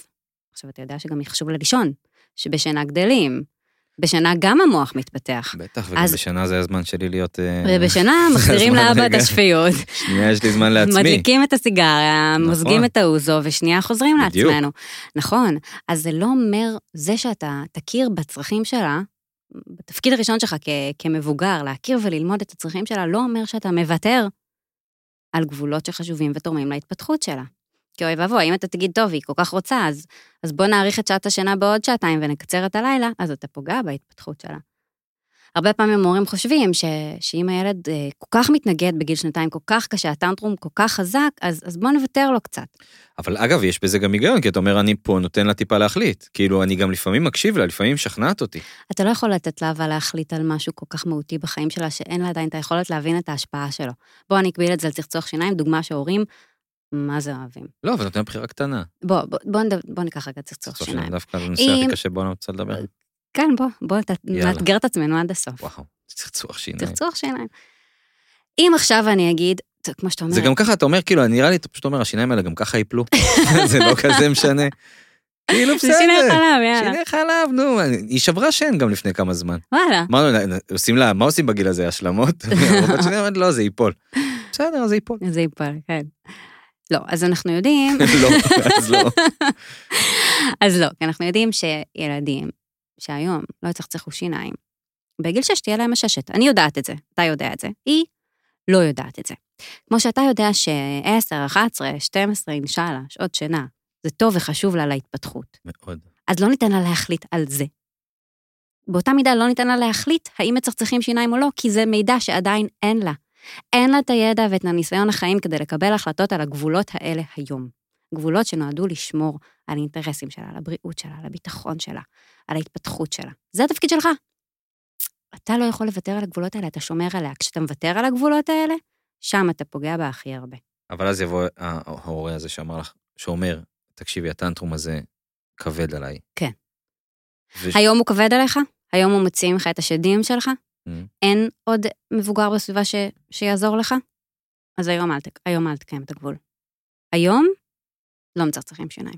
עכשיו אתה יודע שגם חשוב לה לישון, שבשינה גדלים, בשינה גם המוח מתפתח. בטח, וגם אז- בשנה זה הזמן שלי להיות... אה, ובשינה זה מחזירים לאבא את. השפיות. שנייה, יש לי זמן לעצמי. מדליקים את הסיגריה, נכון. מוזגים את האוזו, ושנייה חוזרים בדיוק. לעצמנו. נכון, אז זה לא אומר, זה שאתה תכיר בצרכים שלה, בתפקיד הראשון שלך כ- כמבוגר, להכיר וללמוד את הצרכים שלה, לא אומר שאתה מוותר על גבולות שחשובים ותורמים להתפתחות שלה. כי אוי ואבוי, אם אתה תגיד, טוב, היא כל כך רוצה, אז, אז בוא נאריך את שעת השינה בעוד שעתיים ונקצר את הלילה, אז אתה פוגע בהתפתחות שלה. הרבה פעמים הורים חושבים ש, שאם הילד אה, כל כך מתנגד בגיל שנתיים, כל כך קשה, הטנטרום כל כך חזק, אז, אז בוא נוותר לו קצת. אבל אגב, יש בזה גם היגיון, כי אתה אומר, אני פה נותן לה טיפה להחליט. כאילו, אני גם לפעמים מקשיב לה, לפעמים משכנעת אותי. אתה לא יכול לתת לה אבל להחליט על משהו כל כך מהותי בחיים שלה, שאין לה עדיין את היכולת להבין את ההשפעה שלו. בוא אני אקביל את זה על צחצוח שיניים, דוגמה שהורים, מה זה אוהבים. לא, אבל נותן בחירה קטנה. בוא, בוא, בוא, נדבר, בוא ניקח רגע צחצוח שיניים. דווקא על הנושא אם- הכי קשה בו אני רוצה לדבר. כן, בוא, בוא. נאתגר את עצמנו עד הסוף. וואו, צחצוח שיניים. צחצוח שיניים. אם עכשיו אני אגיד, כמו שאתה אומר, זה גם ככה, אתה אומר, כאילו, נראה לי, אתה פשוט אומר, השיניים האלה גם ככה ייפלו. זה לא כזה משנה. כאילו, זה בסדר. שיני חלב, יאללה. שיני חלב, נו, היא שברה שן גם לפני כמה זמן. וואלה. אמרנו, לה, עושים לה, מה עושים בגיל הזה, השלמות? אומרת, לא, זה ייפול. בסדר, זה ייפול. זה ייפול, כן. לא, אז אנחנו יודעים, לא, אז לא. אז לא, כי אנחנו יודעים שילדים שהיום לא יצחצחו שיניים, בגיל שש תהיה להם עששת. אני יודעת את זה, אתה יודע את זה, היא לא יודעת את זה. כמו שאתה יודע ש-10, 11, 12, אינשאללה, שעות שינה, זה טוב וחשוב לה להתפתחות. מאוד. אז לא ניתן לה להחליט על זה. באותה מידה לא ניתן לה להחליט האם מצחצחים שיניים או לא, כי זה מידע שעדיין אין לה. אין לה את הידע ואת הניסיון החיים כדי לקבל החלטות על הגבולות האלה היום. גבולות שנועדו לשמור על האינטרסים שלה, על הבריאות שלה, על הביטחון שלה, על ההתפתחות שלה. זה התפקיד שלך. אתה לא יכול לוותר על הגבולות האלה, אתה שומר עליה. כשאתה מוותר על הגבולות האלה, שם אתה פוגע בה הכי הרבה. אבל אז יבוא ההורה הזה שאמר לך, שאומר, תקשיבי, הטנטרום הזה כבד עליי. כן. וש- היום הוא כבד עליך? היום הוא מוציא ממך את השדים שלך? Mm. אין עוד מבוגר בסביבה ש... שיעזור לך? אז היום אל. היום אל תקיים את הגבול. היום לא מצחצחים שיניים.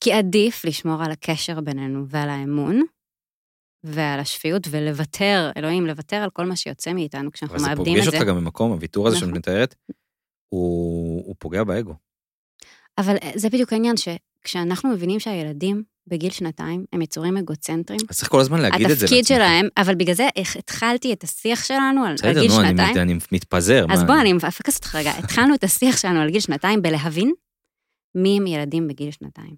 כי עדיף לשמור על הקשר בינינו ועל האמון ועל השפיות ולוותר, אלוהים, לוותר על כל מה שיוצא מאיתנו כשאנחנו אבל זה מאבדים פוגש את זה. אותך גם במקום, הוויתור הזה שאת נכון. מתארת, הוא הוא פוגע באגו. אבל אה, זה בדיוק העניין, שכשאנחנו מבינים שהילדים בגיל שנתיים הם יצורים אגוצנטרים, אז צריך כל הזמן להגיד את זה התפקיד. שלהם, אבל בגלל זה התחלתי את השיח שלנו על, על בסדר, גיל נו, אני שנתיים. מת- אני מתפזר. אז בוא, אני מפקסת אותך רגע. התחלנו את השיח שלנו על גיל שנתיים בלהבין מי הם ילדים בגיל שנתיים.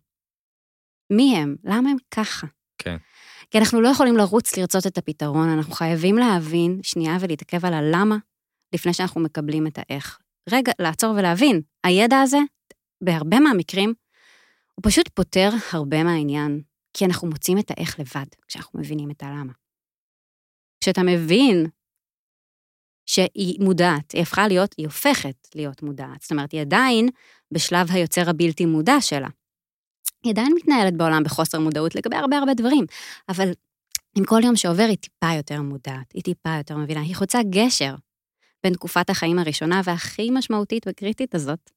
מי הם? למה הם ככה? כן. כי אנחנו לא יכולים לרוץ לרצות את הפתרון, אנחנו חייבים להבין שנייה ולהתעכב על הלמה לפני שאנחנו מקבלים את האיך. רגע, לעצור ולהבין. הידע הזה, בהרבה מהמקרים, הוא פשוט פותר הרבה מהעניין, כי אנחנו מוצאים את האיך לבד, כשאנחנו מבינים את הלמה. כשאתה מבין שהיא מודעת, היא הפכה להיות, היא הופכת להיות מודעת. זאת אומרת, היא עדיין בשלב היוצר הבלתי מודע שלה. היא עדיין מתנהלת בעולם בחוסר מודעות לגבי הרבה הרבה דברים, אבל עם כל יום שעובר היא טיפה יותר מודעת, היא טיפה יותר מבינה, היא חוצה גשר בין תקופת החיים הראשונה והכי משמעותית וקריטית הזאת,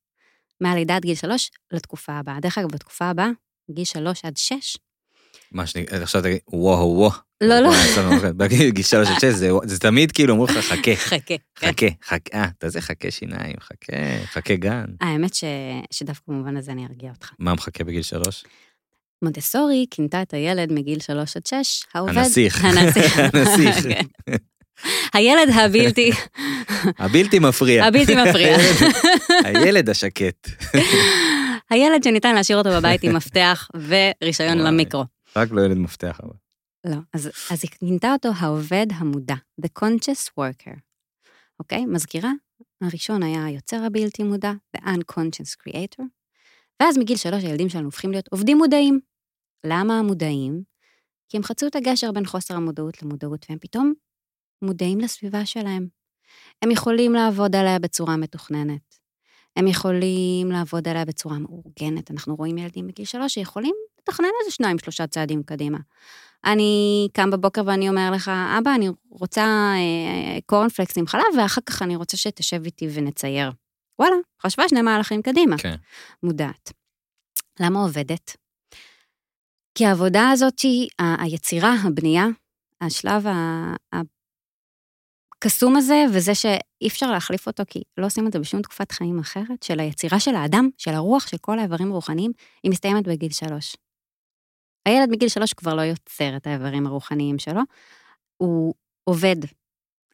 מהלידה עד גיל שלוש לתקופה הבאה. דרך אגב, בתקופה הבאה, גיל שלוש עד שש, מה שאני, עכשיו תגיד, וואו, וואו. לא, לא, בגיל גיל שלוש עד שש, זה- תמיד כאילו אומרים לך, חכה, חכה. כן. חכה, חכה, אה, אתה זה חכה שיניים, חכה, חכה גן. האמת. שדווקא במובן הזה אני ארגיע אותך. מה מחכה בגיל שלוש? מונטסורי כינתה את הילד מגיל שלוש עד שש, העובד... הנסיך. הנסיך. הנסיך. הילד הבלתי, הבלתי מפריע. הבלתי מפריע. הילד השקט. הילד שניתן להשאיר אותו בבית עם מפתח ורישיון. למיקרו. רק לא ילד מפתח אבל. לא, אז, אז היא כינתה אותו העובד המודע, The Conscious Worker. אוקיי? מזכירה? הראשון היה היוצר הבלתי מודע, The Unconscious Creator, ואז מגיל שלוש הילדים שלנו הופכים להיות עובדים מודעים. למה מודעים? כי הם חצו את הגשר בין חוסר המודעות למודעות, והם פתאום מודעים לסביבה שלהם. הם יכולים לעבוד עליה בצורה מתוכננת. הם יכולים לעבוד עליה בצורה מאורגנת. אנחנו רואים ילדים בגיל שלוש שיכולים לתכנן איזה שניים, שלושה צעדים קדימה. אני קם בבוקר ואני אומר לך, אבא, אני רוצה אה, קורנפלקס עם חלב, ואחר כך אני רוצה שתשב איתי ונצייר. וואלה, חשבה שני מהלכים קדימה. כן. מודעת. למה עובדת? כי העבודה הזאת היא, היצירה, הבנייה, השלב הקסום הזה, וזה שאי אפשר להחליף אותו, כי לא עושים את זה בשום תקופת חיים אחרת, של היצירה של האדם, של הרוח, של כל האיברים הרוחניים, היא מסתיימת בגיל שלוש. הילד מגיל שלוש כבר לא יוצר את האיברים הרוחניים שלו, הוא עובד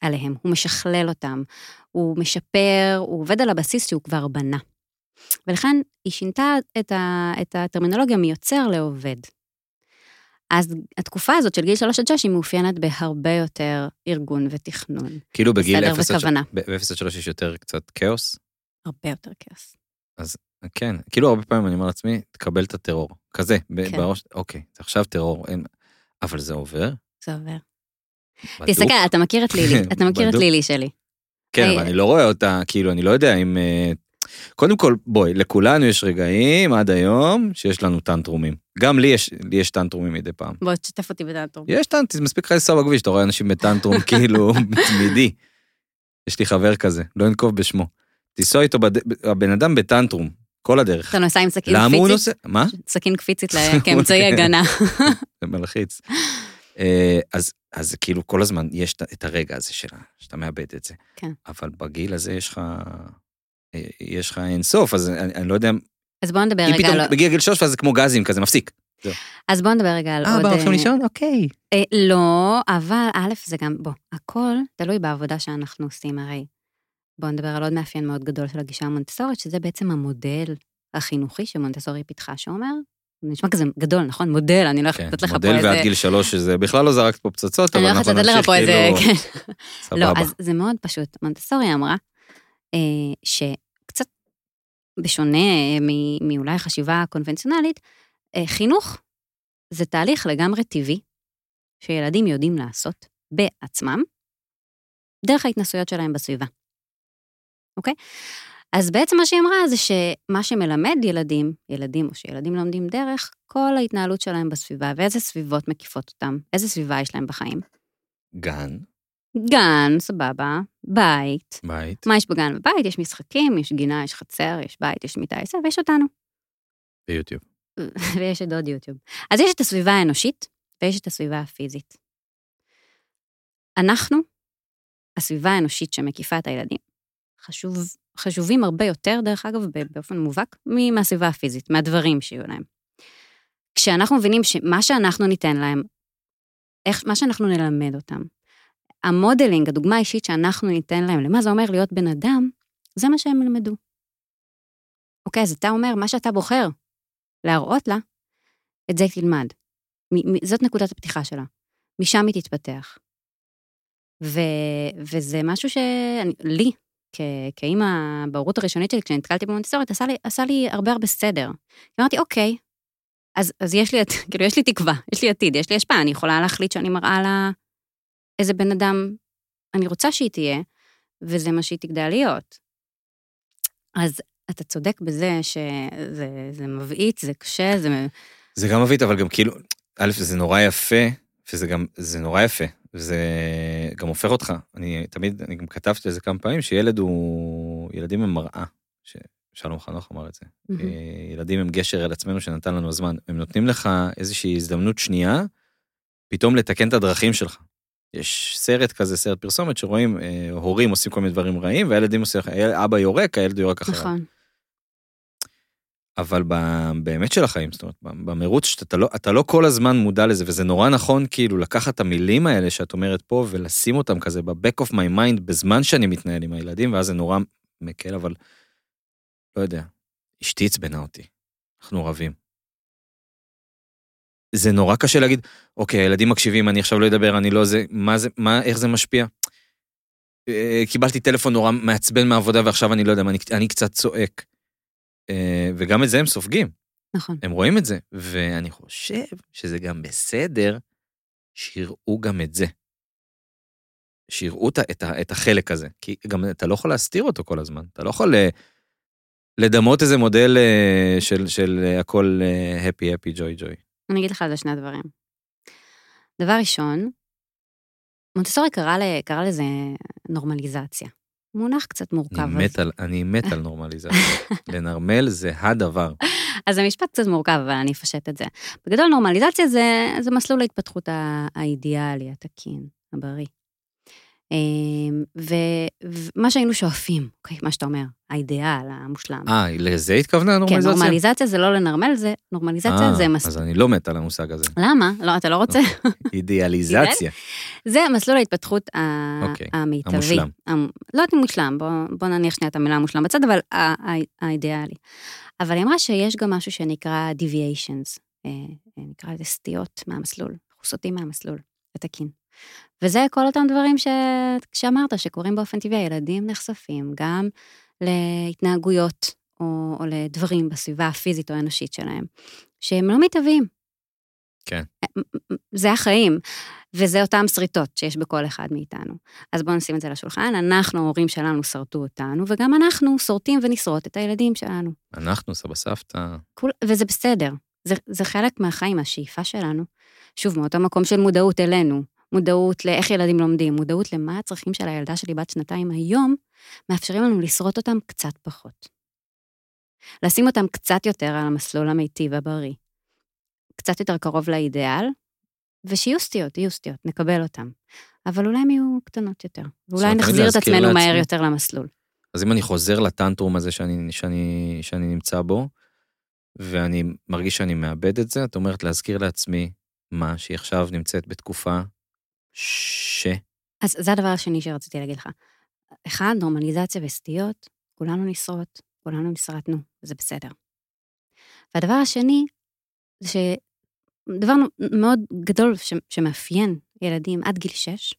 עליהם, הוא משכלל אותם, הוא משפר, הוא עובד על הבסיס שהוא כבר בנה. ולכן היא שינתה את, ה, את הטרמינולוגיה מיוצר לעובד. אז התקופה הזאת של גיל שלוש עד שש היא מאופיינת בהרבה יותר ארגון ותכנון. כאילו בגיל בסדר 0 עד וכוונה. 0 עד 3 יש יותר קצת כאוס. הרבה יותר כאוס. כן, כאילו הרבה פעמים אני אומר לעצמי, תקבל את הטרור. כזה, כן. בראש, אוקיי, זה עכשיו טרור, אין... אבל זה עובר. זה עובר. בדוק. תסתכל, אתה מכיר את לילי, אתה מכיר את. לילי שלי. כן, היי, אבל אני לא רואה אותה, כאילו, אני לא יודע אם... קודם כל, בואי, לכולנו יש רגעים עד היום שיש לנו טנטרומים. גם לי יש, לי יש טנטרומים מדי פעם. בוא, תשתף אותי בדעתו. יש טנטרומים, מספיק לך לנסוע בכביש, אתה רואה אנשים בטנטרום כאילו תמידי. יש לי חבר כזה, לא אנקוב בשמו. תיסוע איתו, בד... הבן אדם בטנטרום, כל הדרך. אתה נוסע עם סכין למה הוא קפיצית? נוסע? מה? סכין קפיצית כאמצעי הגנה. זה מלחיץ. אה, אז, אז כאילו כל הזמן יש את- הרגע הזה שלה, שאתה מאבד את זה. כן. אבל בגיל הזה יש לך, יש לך אין סוף, אז אני, אני לא יודע, אז בואו נדבר אם רגע פתאום על... בגיל גיל שלוש ואז זה כמו גזים כזה מפסיק. אז בואו נדבר רגע על אה, עוד... בא הולכים אה, לישון? אוקיי. אה, לא, אבל א', זה גם, בוא, הכל תלוי בעבודה שאנחנו עושים, הרי. בואו נדבר על עוד מאפיין מאוד גדול של הגישה המונטסורית, שזה בעצם המודל החינוכי שמונטסורי פיתחה, שאומר, זה נשמע כזה גדול, נכון? מודל, אני לא כן, הולכת לתת לך פה מודל איזה... ועד גיל שלוש, שזה בכלל לא זרקת פה פצצות, אבל אני לא אנחנו הולכת לתת לך נמשיך פה איזה... כאילו, כן. סבבה. לא, אז זה מאוד פשוט. מונטסורי אמרה אה, בשונה אה, מאולי חשיבה קונבנציונלית, אה, חינוך זה תהליך לגמרי טבעי, שילדים יודעים לעשות בעצמם, דרך ההתנסויות שלהם בסביבה. אוקיי? אז בעצם מה שהיא אמרה זה שמה שמלמד ילדים, ילדים או שילדים לומדים דרך, כל ההתנהלות שלהם בסביבה, ואיזה סביבות מקיפות אותם, איזה סביבה יש להם בחיים. גן, גן, סבבה, בית. בית, מה יש בגן ובבית? יש משחקים, יש גינה, יש חצר, יש בית, יש מיטה, יש זה, ויש אותנו. ביוטיוב. ויש את עוד יוטיוב. אז יש את הסביבה האנושית, ויש את הסביבה הפיזית. אנחנו, הסביבה האנושית שמקיפה את הילדים, חשוב, חשובים הרבה יותר, דרך אגב, באופן מובהק, מהסביבה הפיזית, מהדברים שיהיו להם. כשאנחנו מבינים שמה שאנחנו ניתן להם, איך, מה שאנחנו נלמד אותם, המודלינג, הדוגמה האישית שאנחנו ניתן להם, למה זה אומר להיות בן אדם, זה מה שהם ילמדו. אוקיי, אז אתה אומר, מה שאתה בוחר להראות לה, את זה תלמד. זאת נקודת הפתיחה שלה. משם היא תתפתח. ו, וזה משהו שלי, כאימא, בהורות הראשונית שלי, כשנתקלתי במונטסורית, עשה לי, עשה לי הרבה הרבה סדר. אמרתי, אוקיי, אז, אז יש לי, כאילו, יש לי תקווה, יש לי עתיד, יש לי השפעה, אני יכולה להחליט שאני מראה לה איזה בן אדם אני רוצה שהיא תהיה, וזה מה שהיא תגדל להיות. אז אתה צודק בזה שזה זה מבעית, זה קשה, זה... זה גם מבית, אבל גם כאילו, א', זה נורא יפה, וזה גם, זה נורא יפה, וזה גם הופך אותך. אני תמיד, אני גם כתבתי על זה כמה פעמים, שילד הוא, ילדים הם מראה, ששלום חנוך אמר את זה. אה, ילדים הם גשר אל עצמנו שנתן לנו הזמן. הם נותנים לך איזושהי הזדמנות שנייה, פתאום לתקן את הדרכים שלך. יש סרט כזה, סרט פרסומת, שרואים אה, הורים עושים כל מיני דברים רעים, והילדים עושים, אבא יורק, הילד יורק אחריו. נכון. אבל באמת של החיים, זאת אומרת, במרוץ שאתה לא, אתה לא כל הזמן מודע לזה, וזה נורא נכון כאילו לקחת את המילים האלה שאת אומרת פה ולשים אותם כזה ב-back of my mind בזמן שאני מתנהל עם הילדים, ואז זה נורא מקל, אבל לא יודע, אשתי עצבנה אותי, אנחנו רבים. זה נורא קשה להגיד, אוקיי, הילדים מקשיבים, אני עכשיו לא אדבר, אני לא זה, מה זה, מה, איך זה משפיע? אה, קיבלתי טלפון נורא מעצבן מהעבודה ועכשיו אני לא יודע, אני, אני קצת צועק. אה, וגם את זה הם סופגים, נכון. הם רואים את זה, ואני חושב שזה גם בסדר שיראו גם את זה. שיראו את, את, החלק הזה, כי גם אתה לא יכול להסתיר אותו כל הזמן, אתה לא יכול אה, לדמות איזה מודל של, של הכל הפי, הפי, ג'וי, ג'וי. אני אגיד לך על זה שני דברים. דבר ראשון, מונטסורי קרא, ל- קרא לזה נורמליזציה. מונח קצת מורכב. אני אז- מת על, אני מת על נורמליזציה. לנרמל זה הדבר. אז המשפט קצת מורכב, אבל אני אפשט את זה. בגדול, נורמליזציה זה, זה מסלול ההתפתחות האידיאלי, התקין, הבריא. אמ, ומה שהיינו שואפים, אוקיי, מה שאתה אומר, האידיאל, המושלם. אה, לזה התכוונה כן, הנורמליזציה? נורמליזציה זה לא לנרמל, זה נורמליזציה אה, זה אז מסלול. אני לא מת על המושג הזה. למה? לא, אתה לא רוצה? אידיאליזציה. זה מסלול ההתפתחות ה- אוקיי, המיטבי. המושלם. המ- לא יודעת אם מושלם, בוא, בוא נניח שנייה את המילה מושלם בצד, אבל האידיאלי. אבל היא אמרה שיש גם משהו שנקרא deviations, אה, אה, נקרא לזה סטיות מהמסלול, אנחנו סוטים מהמסלול, התקין. וזה כל אותם דברים ש... שאמרת, שקורים באופן טבעי, הילדים נחשפים גם להתנהגויות או, או לדברים בסביבה הפיזית או האנושית שלהם, שהם לא מתהווים. כן. זה החיים, וזה אותם שריטות שיש בכל אחד מאיתנו. אז בואו נשים את זה לשולחן, אנחנו, ההורים שלנו, שרטו אותנו, וגם אנחנו שורטים ונשרוט את הילדים שלנו. אנחנו, סבא סבתא. כול, וזה בסדר, זה, זה חלק מהחיים, השאיפה שלנו. שוב, מאותו מקום של מודעות אלינו, מודעות לאיך ילדים לומדים, מודעות למה הצרכים של הילדה שלי בת שנתיים היום, מאפשרים לנו לשרוט אותם קצת פחות. לשים אותם קצת יותר על המסלול המיטיב הבריא, קצת יותר קרוב לאידיאל, ושיהיו סטיות, יהיו סטיות, נקבל אותם. אבל אולי הם יהיו קטנות יותר, ואולי נחזיר את עצמנו מהר לעצמי. יותר למסלול. אז אם אני חוזר לטנטרום הזה שאני, שאני, שאני נמצא בו, ואני מרגיש שאני מאבד את זה, את אומרת להזכיר לעצמי מה, שהיא עכשיו נמצאת בתקופה ש... אז זה הדבר השני שרציתי להגיד לך. אחד, נורמליזציה וסטיות, כולנו נשרוט, כולנו נשרטנו, וזה בסדר. והדבר השני, זה שדבר מאוד גדול ש... שמאפיין ילדים עד גיל 6,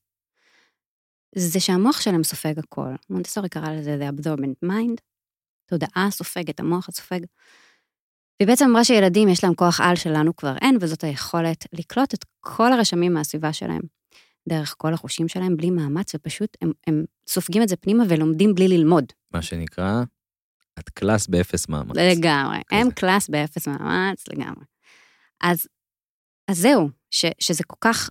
זה שהמוח שלהם סופג הכל. מונטסורי קרא לזה The Absorbent Mind, תודעה סופגת, המוח הסופג. והיא בעצם אמרה שילדים יש להם כוח על שלנו כבר אין, וזאת היכולת לקלוט את כל הרשמים מהסביבה שלהם. דרך כל החושים שלהם בלי מאמץ, ופשוט הם, הם סופגים את זה פנימה ולומדים בלי ללמוד. מה שנקרא, את קלאס באפס מאמץ. לגמרי. כזה. הם קלאס באפס מאמץ, לגמרי. אז, אז זהו, ש, שזה כל כך,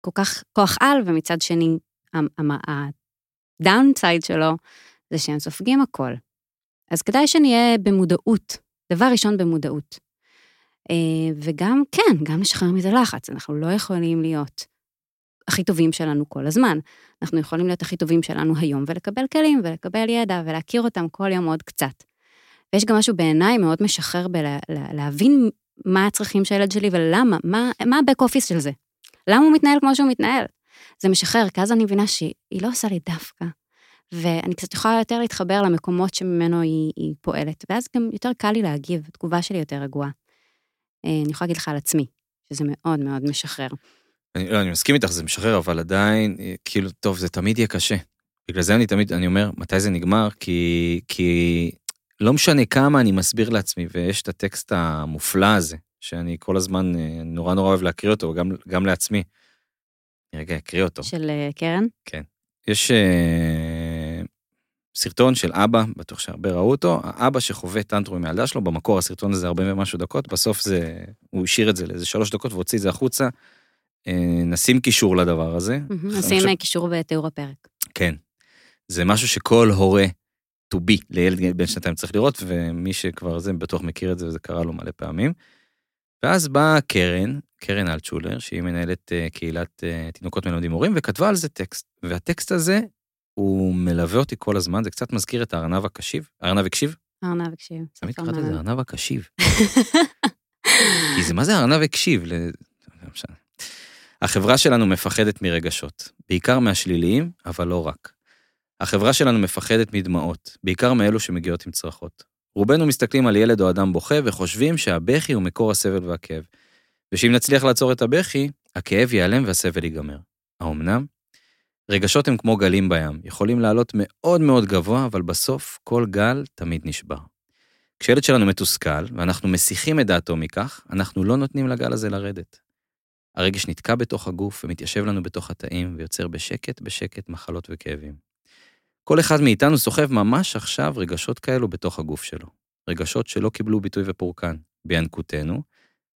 כל כך כוח על, ומצד שני, ה downside שלו זה שהם סופגים הכל. אז כדאי שנהיה במודעות, דבר ראשון במודעות. אה, וגם, כן, גם לשחרר מזה לחץ, אנחנו לא יכולים להיות הכי טובים שלנו כל הזמן. אנחנו יכולים להיות הכי טובים שלנו היום ולקבל כלים ולקבל ידע ולהכיר אותם כל יום עוד קצת. ויש גם משהו בעיניי מאוד משחרר בלהבין מה הצרכים של הילד שלי ולמה, מה, מה ה-back office של זה. למה הוא מתנהל כמו שהוא מתנהל. זה משחרר, כי אז אני מבינה שהיא לא עושה לי דווקא. ואני קצת יכולה יותר להתחבר למקומות שממנו היא, היא פועלת, ואז גם יותר קל לי להגיב, התגובה שלי יותר רגועה. אה, אני יכולה להגיד לך על עצמי, שזה מאוד מאוד משחרר. אני, לא, אני מסכים איתך, זה משחרר, אבל עדיין, אה, כאילו, טוב, זה תמיד יהיה קשה. בגלל זה אני תמיד, אני אומר, מתי זה נגמר? כי, כי לא משנה כמה אני מסביר לעצמי, ויש את הטקסט המופלא הזה, שאני כל הזמן אה, נורא נורא אוהב להקריא אותו, גם, גם לעצמי. אני רגע אקריא אותו. של אה, קרן? יש אה, סרטון של אבא, בטוח שהרבה ראו אותו, האבא שחווה טנטרום עם הילדה שלו, במקור הסרטון הזה הרבה ומשהו דקות, בסוף זה, הוא השאיר את זה לאיזה שלוש דקות והוציא את זה החוצה. אה, נשים קישור לדבר הזה. נשים קישור בתיאור הפרק. כן. זה משהו שכל הורה to be לילד בן שנתיים צריך לראות, ומי שכבר זה בטוח מכיר את זה, וזה קרה לו מלא פעמים. ואז באה קרן, קרן אלטשולר, שהיא מנהלת אה, קהילת אה, תינוקות מלמדים הורים, וכתבה על זה טקסט. והטקסט הזה, הוא מלווה אותי כל הזמן, זה קצת מזכיר את הארנב הקשיב. הארנב הקשיב? ארנב הקשיב. תמיד קראת לזה. ארנב הקשיב. כי זה מה זה ארנב הקשיב? לא משנה. החברה שלנו מפחדת מרגשות, בעיקר מהשליליים, אבל לא רק. החברה שלנו מפחדת מדמעות, בעיקר מאלו שמגיעות עם צרחות. רובנו מסתכלים על ילד או אדם בוכה וחושבים שהבכי הוא מקור הסבל והכאב. ושאם נצליח לעצור את הבכי, הכאב ייעלם והסבל ייגמר. האמנם? רגשות הם כמו גלים בים, יכולים לעלות מאוד מאוד גבוה, אבל בסוף כל גל תמיד נשבר. כשילד שלנו מתוסכל, ואנחנו מסיחים את דעתו מכך, אנחנו לא נותנים לגל הזה לרדת. הרגש נתקע בתוך הגוף ומתיישב לנו בתוך התאים, ויוצר בשקט בשקט מחלות וכאבים. כל אחד מאיתנו סוחב ממש עכשיו רגשות כאלו בתוך הגוף שלו. רגשות שלא קיבלו ביטוי ופורקן, בינקותנו,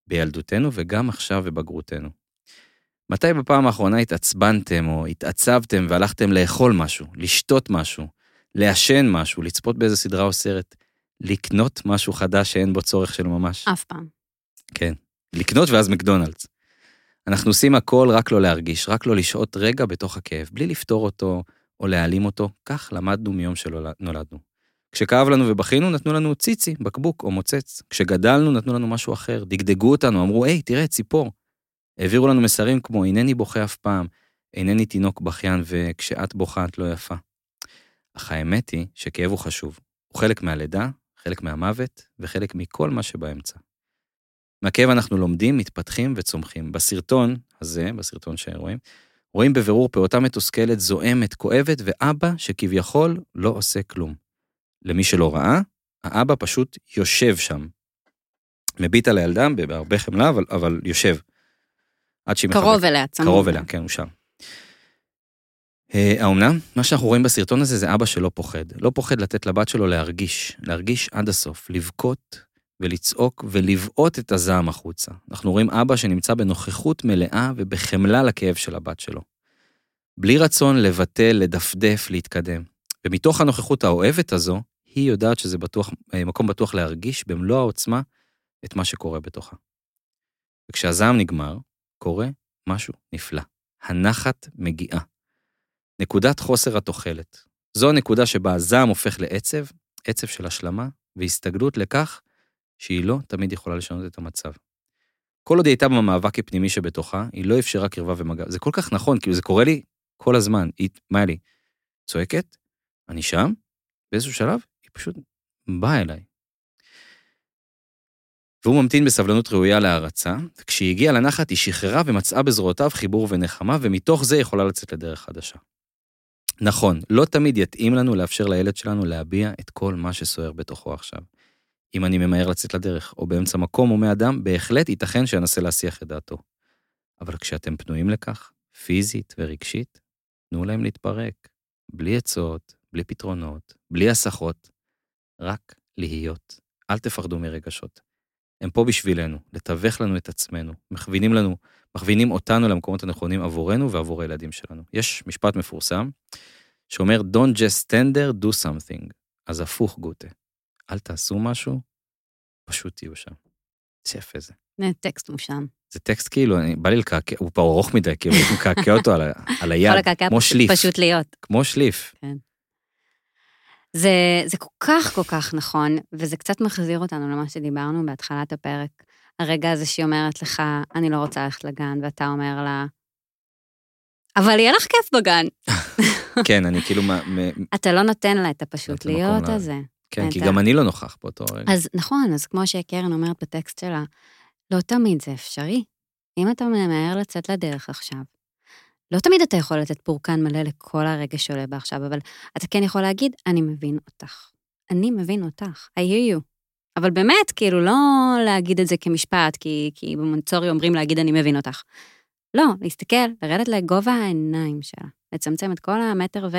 בילדותנו וגם עכשיו בבגרותנו. מתי בפעם האחרונה התעצבנתם או התעצבתם והלכתם לאכול משהו, לשתות משהו, לעשן משהו, לצפות באיזה סדרה או סרט, לקנות משהו חדש שאין בו צורך של ממש? אף פעם. כן. לקנות ואז מקדונלדס. אנחנו עושים הכל רק לא להרגיש, רק לא לשהות רגע בתוך הכאב, בלי לפתור אותו או להעלים אותו, כך למדנו מיום שנולדנו. כשכאב לנו ובכינו, נתנו לנו ציצי, בקבוק או מוצץ. כשגדלנו, נתנו לנו משהו אחר, דגדגו אותנו, אמרו, היי, תראה, ציפור. העבירו לנו מסרים כמו, אינני בוכה אף פעם, אינני תינוק בכיין, וכשאת בוכה את לא יפה. אך האמת היא שכאב הוא חשוב. הוא חלק מהלידה, חלק מהמוות, וחלק מכל מה שבאמצע. מהכאב אנחנו לומדים, מתפתחים וצומחים. בסרטון הזה, בסרטון שרואים, רואים בבירור פעוטה מתוסכלת, זועמת, כואבת, ואבא שכביכול לא עושה כלום. למי שלא ראה, האבא פשוט יושב שם. מביט על הילדה בהרבה חמלה, אבל, אבל יושב. עד שהיא קרוב מחבקת. אליה, צמוד. קרוב אליה, כן, הוא שם. אה, האומנם? מה שאנחנו רואים בסרטון הזה זה אבא שלא פוחד. לא פוחד לתת לבת שלו להרגיש, להרגיש עד הסוף, לבכות ולצעוק ולבעוט את הזעם החוצה. אנחנו רואים אבא שנמצא בנוכחות מלאה ובחמלה לכאב של הבת שלו. בלי רצון לבטל, לדפדף, להתקדם. ומתוך הנוכחות האוהבת הזו, היא יודעת שזה בטוח, אה, מקום בטוח להרגיש במלוא העוצמה את מה שקורה בתוכה. וכשהזעם נגמר, קורה משהו נפלא. הנחת מגיעה. נקודת חוסר התוחלת. זו הנקודה שבה הזעם הופך לעצב, עצב של השלמה, והסתגלות לכך שהיא לא תמיד יכולה לשנות את המצב. כל עוד היא הייתה במאבק הפנימי שבתוכה, היא לא אפשרה קרבה ומגע. זה כל כך נכון, כאילו זה קורה לי כל הזמן. היא, מה היה לי? צועקת, אני שם, באיזשהו שלב, היא פשוט באה אליי. והוא ממתין בסבלנות ראויה להערצה, וכשהיא הגיעה לנחת היא שחררה ומצאה בזרועותיו חיבור ונחמה, ומתוך זה יכולה לצאת לדרך חדשה. נכון, לא תמיד יתאים לנו לאפשר לילד שלנו להביע את כל מה שסוער בתוכו עכשיו. אם אני ממהר לצאת לדרך, או באמצע מקום הומה אדם, בהחלט ייתכן שאנסה להסיח את דעתו. אבל כשאתם פנויים לכך, פיזית ורגשית, תנו להם להתפרק. בלי עצות, בלי פתרונות, בלי הסחות, רק להיות. אל תפחדו מרגשות. הם פה בשבילנו, לתווך לנו את עצמנו, מכווינים לנו, מכווינים אותנו למקומות הנכונים עבורנו ועבור הילדים שלנו. יש משפט מפורסם שאומר, Don't just stand there, do something. אז הפוך, גוטה. אל תעשו משהו, פשוט תהיו שם. איזה יפה זה. זה טקסט מושם. זה טקסט כאילו, אני, בא לי לקעקע, הוא פה ארוך מדי, כאילו, הייתי מקעקע אותו על, על היד, כמו פשוט- שליף, פשוט להיות. כמו שליף. זה, זה כל כך כל כך נכון, וזה קצת מחזיר אותנו למה שדיברנו בהתחלת הפרק. הרגע הזה שהיא אומרת לך, אני לא רוצה ללכת לגן, ואתה אומר לה, אבל יהיה לך כיף בגן. כן, אני כאילו, מה- אתה לא נותן לה את הפשוט מקום להיות לה- הזה. כן, כי גם אני לא נוכח באותו רגע. אז נכון, אז כמו שקרן אומרת בטקסט שלה, לא תמיד זה אפשרי. אם אתה ממהר לצאת לדרך עכשיו, לא תמיד אתה יכול לתת פורקן מלא לכל הרגש שעולה בה עכשיו, אבל אתה כן יכול להגיד, אני מבין אותך. אני מבין אותך, I hear you. אבל באמת, כאילו, לא להגיד את זה כמשפט, כי, כי במונצורי אומרים להגיד, אני מבין אותך. לא, להסתכל, לרדת לגובה העיניים שלה, לצמצם את כל המטר ו...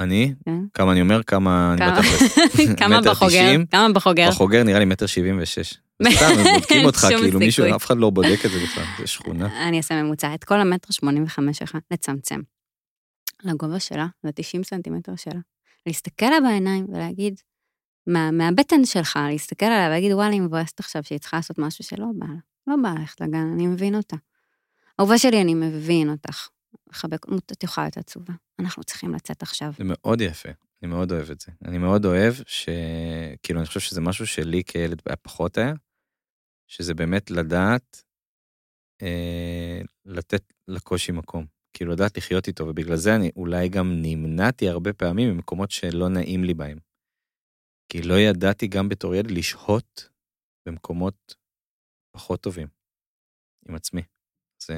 אני, כן. כמה אני אומר, כמה אני בתכלס. כמה בחוגר? כמה בחוגר? בחוגר נראה לי מטר שבעים ושש. סתם, בודקים אותך, כאילו מישהו. אף אחד לא בודק את זה בכלל, זה שכונה. אני אעשה ממוצע, את כל המטר 85 שלך, לצמצם. לגובה שלה, ל-90 סנטימטר שלה. להסתכל לה בעיניים ולהגיד, מה, מהבטן שלך, להסתכל עליה ולהגיד, וואלה, היא מבואסת עכשיו שהיא צריכה לעשות משהו שלא בא לה. לא בא ללכת לגן, אני מבין אותה. אהובה שלי, אני מבין אותך. לחבק, את יכולה להיות עצובה. אנחנו צריכים לצאת עכשיו. זה מאוד יפה, אני מאוד אוהב את זה. אני מאוד אוהב ש... כאילו, אני חושב שזה משהו שלי כילד היה פחות היה, שזה באמת לדעת אה, לתת לקושי מקום. כאילו, לדעת לחיות איתו, ובגלל זה אני אולי גם נמנעתי הרבה פעמים ממקומות שלא נעים לי בהם. כי לא ידעתי גם בתור ילד לשהות במקומות פחות טובים עם עצמי. זה...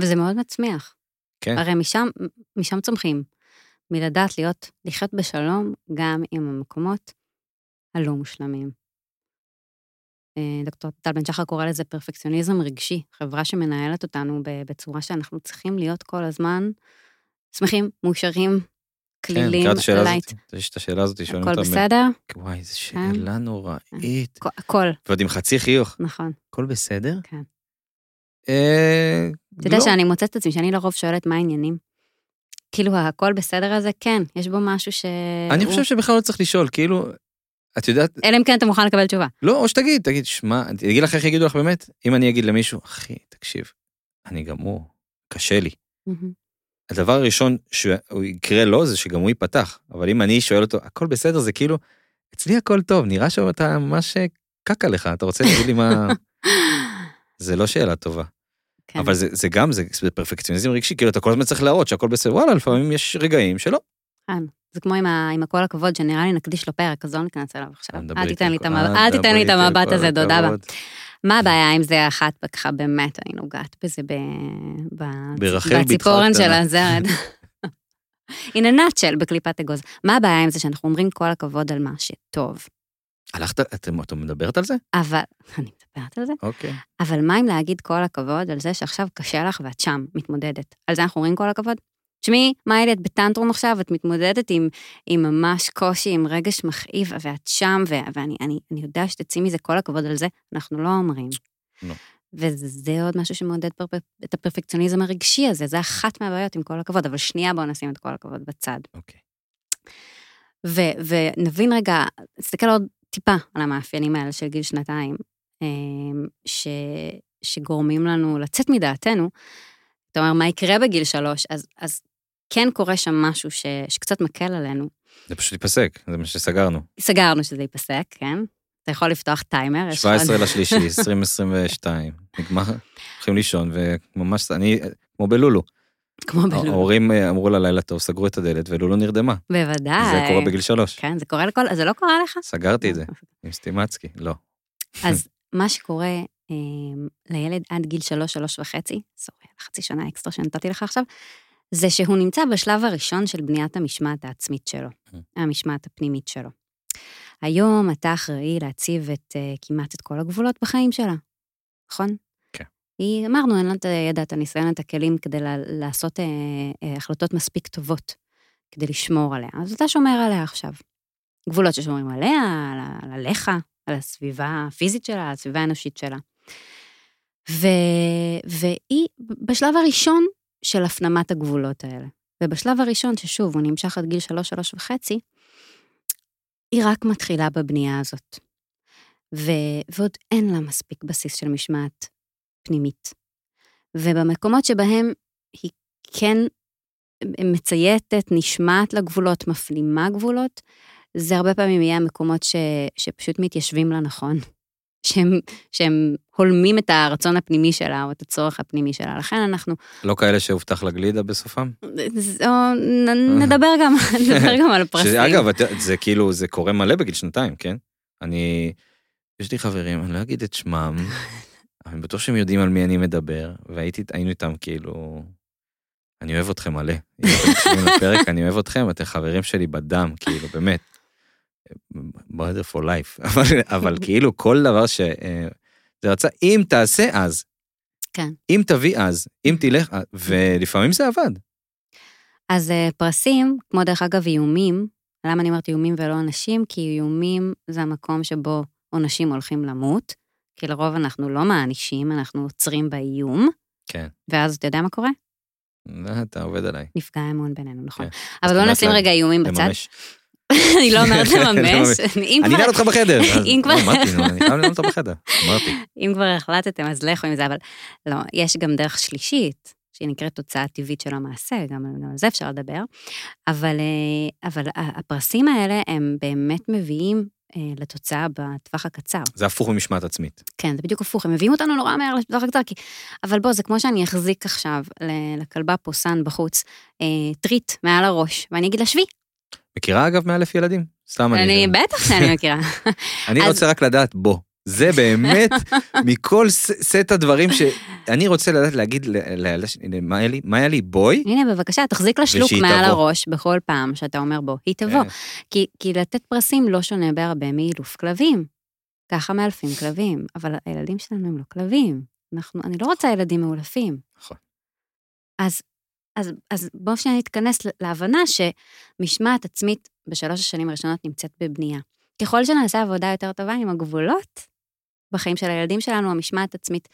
וזה מאוד מצמיח. כן. הרי משם, משם צומחים. מלדעת להיות, לחיות בשלום גם עם המקומות הלא מושלמים. אה, דוקטור טל בן שחר קורא לזה פרפקציוניזם רגשי, חברה שמנהלת אותנו בצורה שאנחנו צריכים להיות כל הזמן שמחים, מאושרים, כן, כלילים, את השאלה. הזאת? יש את השאלה הזאת, שואלים הכל אותה. ב- בסדר? וואי, איזה שאלה נוראית. הכ- הכל, ועוד עם חצי חיוך. נכון. הכל בסדר? כן. אתה יודע לא. שאני מוצאת את עצמי, שאני לרוב שואלת מה העניינים. כאילו, הכל בסדר הזה, כן, יש בו משהו ש... אני חושב שבכלל לא צריך לשאול, כאילו, את יודעת, אלא אם כן אתה מוכן לקבל תשובה. לא, או שתגיד, תגיד, שמע, אני אגיד לך איך יגידו לך באמת, אם אני אגיד למישהו, אחי, תקשיב, אני גמור, קשה לי. הדבר הראשון שהוא יקרה לו זה שגם הוא ייפתח, אבל אם אני שואל אותו, הכל בסדר, זה כאילו, אצלי הכל טוב, נראה שאתה ממש קקה לך, אתה רוצה להגיד לי מה... זה לא שאלה טובה. כן. אבל זה, זה גם, זה, זה פרפקציוניזם רגשי, כאילו אתה כל הזמן צריך להראות שהכל בסדר, וואלה, לפעמים יש רגעים שלא. זה כמו עם, ה, עם הכל הכבוד, שנראה לי נקדיש לו פרק, אז לא ניכנס אליו עכשיו. אל תיתן לי את המבט, אל תיתן לי את הזה, דודה בה. מה הבעיה עם זה אחת, ככה באמת אני נוגעת בזה ב... ב... בציפורן של. הזרד. in a nutshell בקליפת אגוז. מה הבעיה עם זה שאנחנו אומרים כל הכבוד על מה שטוב, הלכת, אתם, את מדברת על זה? אבל, אני מדברת על זה, אוקיי. אבל מה אם להגיד כל הכבוד על זה שעכשיו קשה לך ואת שם, מתמודדת? על זה אנחנו אומרים כל הכבוד? תשמעי, מיילי, את בטנטרום עכשיו, את מתמודדת עם, עם ממש קושי, עם רגש מכאיב, ואת שם, ו- ואני אני, אני יודעת שתצאי מזה כל הכבוד על זה, אנחנו לא אומרים. לא. וזה עוד משהו שמעודד פר, את הפרפקציוניזם הרגשי הזה, זה אחת מהבעיות, עם כל הכבוד, אבל שנייה בואו נשים את כל הכבוד בצד. אוקיי. ו- ונבין רגע, נסתכל עוד טיפה על המאפיינים האלה של גיל שנתיים, ש- שגורמים לנו לצאת מדעתנו. אתה אומר, מה יקרה בגיל שלוש? אז, אז כן קורה שם משהו ש- שקצת מקל עלינו. זה פשוט ייפסק, זה מה שסגרנו. סגרנו שזה ייפסק, כן? אתה יכול לפתוח טיימר. יש לך 17 עוד- לשלישי, 2022, נגמר, הולכים לישון, וממש, אני, כמו בלולו, כמו בלול. ההורים אה, אמרו לה לילה טוב, סגרו את הדלת, ולולו נרדמה. בוודאי. זה קורה בגיל שלוש. כן, זה קורה לכל... זה לא קרה לך? סגרתי את זה, עם סטימצקי, לא. אז מה שקורה אמ, לילד עד גיל שלוש, שלוש וחצי, סורי, על החצי שנה אקסטרה שנתתי לך עכשיו, זה שהוא נמצא בשלב הראשון של בניית המשמעת העצמית שלו, המשמעת הפנימית שלו. היום אתה אחראי להציב את, אה, כמעט את כל הגבולות בחיים שלה, נכון? כן. היא, אמרנו, אין לה את הידע, את הניסיון, את הכלים כדי לה, לעשות אה, אה, החלטות מספיק טובות, כדי לשמור עליה. אז אתה שומר עליה עכשיו. גבולות ששומרים עליה, על, על עליך, על הסביבה הפיזית שלה, על הסביבה האנושית שלה. ו, והיא בשלב הראשון של הפנמת הגבולות האלה. ובשלב הראשון, ששוב, הוא נמשך עד גיל שלוש, שלוש וחצי, היא רק מתחילה בבנייה הזאת. ו, ועוד אין לה מספיק בסיס של משמעת פנימית. ובמקומות שבהם היא כן מצייתת, נשמעת לגבולות, מפנימה גבולות, זה הרבה פעמים יהיה המקומות ש, שפשוט מתיישבים לה נכון. שהם, שהם הולמים את הרצון הפנימי שלה, או את הצורך הפנימי שלה. לכן אנחנו, לא כאלה שהובטח לה גלידה בסופם? או, נ- נדבר גם, נדבר גם על פרסים. שאגב, את- זה כאילו, זה קורה מלא בגיל שנתיים, כן? אני, יש לי חברים, אני לא אגיד את שמם, אבל אני בטוח שהם יודעים על מי אני מדבר, והיינו איתם כאילו, אני אוהב אתכם מלא. אם אתם מקשיבים לפרק, אני אוהב אתכם, אתם חברים שלי בדם, כאילו, באמת. Brother for life, אבל, אבל כאילו כל דבר ש... אה, זה רצה, אם תעשה אז. כן. אם תביא אז, אם תלך, אז, ולפעמים זה עבד. אז אה, פרסים, כמו דרך אגב איומים, למה אני אומרת איומים ולא עונשים? כי איומים זה המקום שבו עונשים הולכים למות, כי לרוב אנחנו לא מענישים, אנחנו עוצרים באיום, כן. ואז אתה יודע מה קורה? אתה עובד עליי. נפגע האמון בינינו, נכון. כן. אבל את נשים רגע איומים בצד. אני לא אומרת לממש. לממש. אני אנעל אותך בחדר. אם כבר- לא, אמרתי, נו, אני חייב לנעול אותך בחדר. אמרתי. אם כבר החלטתם, אז לכו עם זה, אבל לא, יש גם דרך שלישית, שהיא נקראת תוצאה טבעית של המעשה, גם, על זה אפשר לדבר, אבל, אה, אבל הפרסים האלה, הם באמת מביאים אה, לתוצאה בטווח הקצר. זה הפוך ממשמעת עצמית. כן, זה בדיוק הפוך, הם מביאים אותנו נורא מהר לטווח הקצר, כי... אבל בוא, זה כמו שאני אחזיק עכשיו לכלבה פוסן בחוץ, אה, טריט מעל הראש, ואני אגיד לה, שבי. מכירה אגב מאלף ילדים? סתם אני... אני, בטח שאני מכירה. אני רוצה רק לדעת בוא. זה באמת, מכל סט הדברים שאני רוצה לדעת להגיד לילדה שלי, מה היה לי? מה היה לי? בואי. הנה, בבקשה, תחזיק לה שלוק מעל. הראש בכל פעם שאתה אומר בוא, היא תבוא. כן. כי, כי לתת פרסים לא שונה בהרבה מאילוף כלבים. ככה מאלפים כלבים, אבל הילדים שלנו הם לא כלבים. אנחנו, אני לא רוצה ילדים מאולפים. נכון. אז, אז, אז בואו שניה נתכנס להבנה שמשמעת עצמית בשלוש השנים הראשונות נמצאת בבנייה. ככל שנעשה עבודה יותר טובה עם הגבולות בחיים של הילדים שלנו, המשמעת עצמית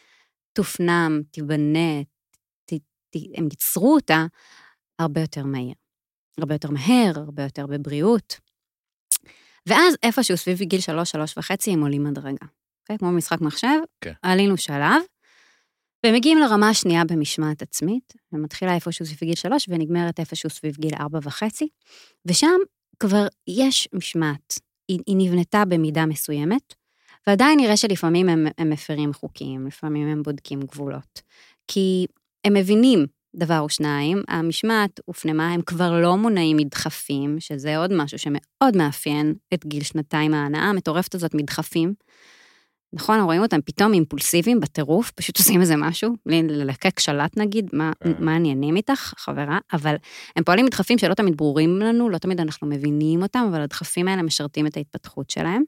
תופנם, תיבנה, ת, ת, הם ייצרו אותה הרבה יותר מהיר. הרבה יותר מהר, הרבה יותר בבריאות. ואז איפשהו סביב גיל שלוש, שלוש וחצי, הם עולים מדרגה. אוקיי? כמו במשחק מחשב, כן. עלינו שלב, ומגיעים לרמה השנייה במשמעת עצמית, ומתחילה איפשהו סביב גיל שלוש, ונגמרת איפשהו סביב גיל ארבע וחצי, ושם כבר יש משמעת. היא, היא נבנתה במידה מסוימת, ועדיין נראה שלפעמים הם, הם מפרים חוקים, לפעמים הם בודקים גבולות. כי הם מבינים דבר או שניים, המשמעת הופנמה, הם כבר לא מונעים מדחפים, שזה עוד משהו שמאוד מאפיין את גיל שנתיים ההנאה המטורפת הזאת מדחפים. נכון, רואים אותם פתאום אימפולסיביים בטירוף, פשוט עושים איזה משהו, בלי ללקק שלט נגיד, מה, כן. מה העניינים איתך, חברה, אבל הם פועלים מדחפים שלא תמיד ברורים לנו, לא תמיד אנחנו מבינים אותם, אבל הדחפים האלה משרתים את ההתפתחות שלהם.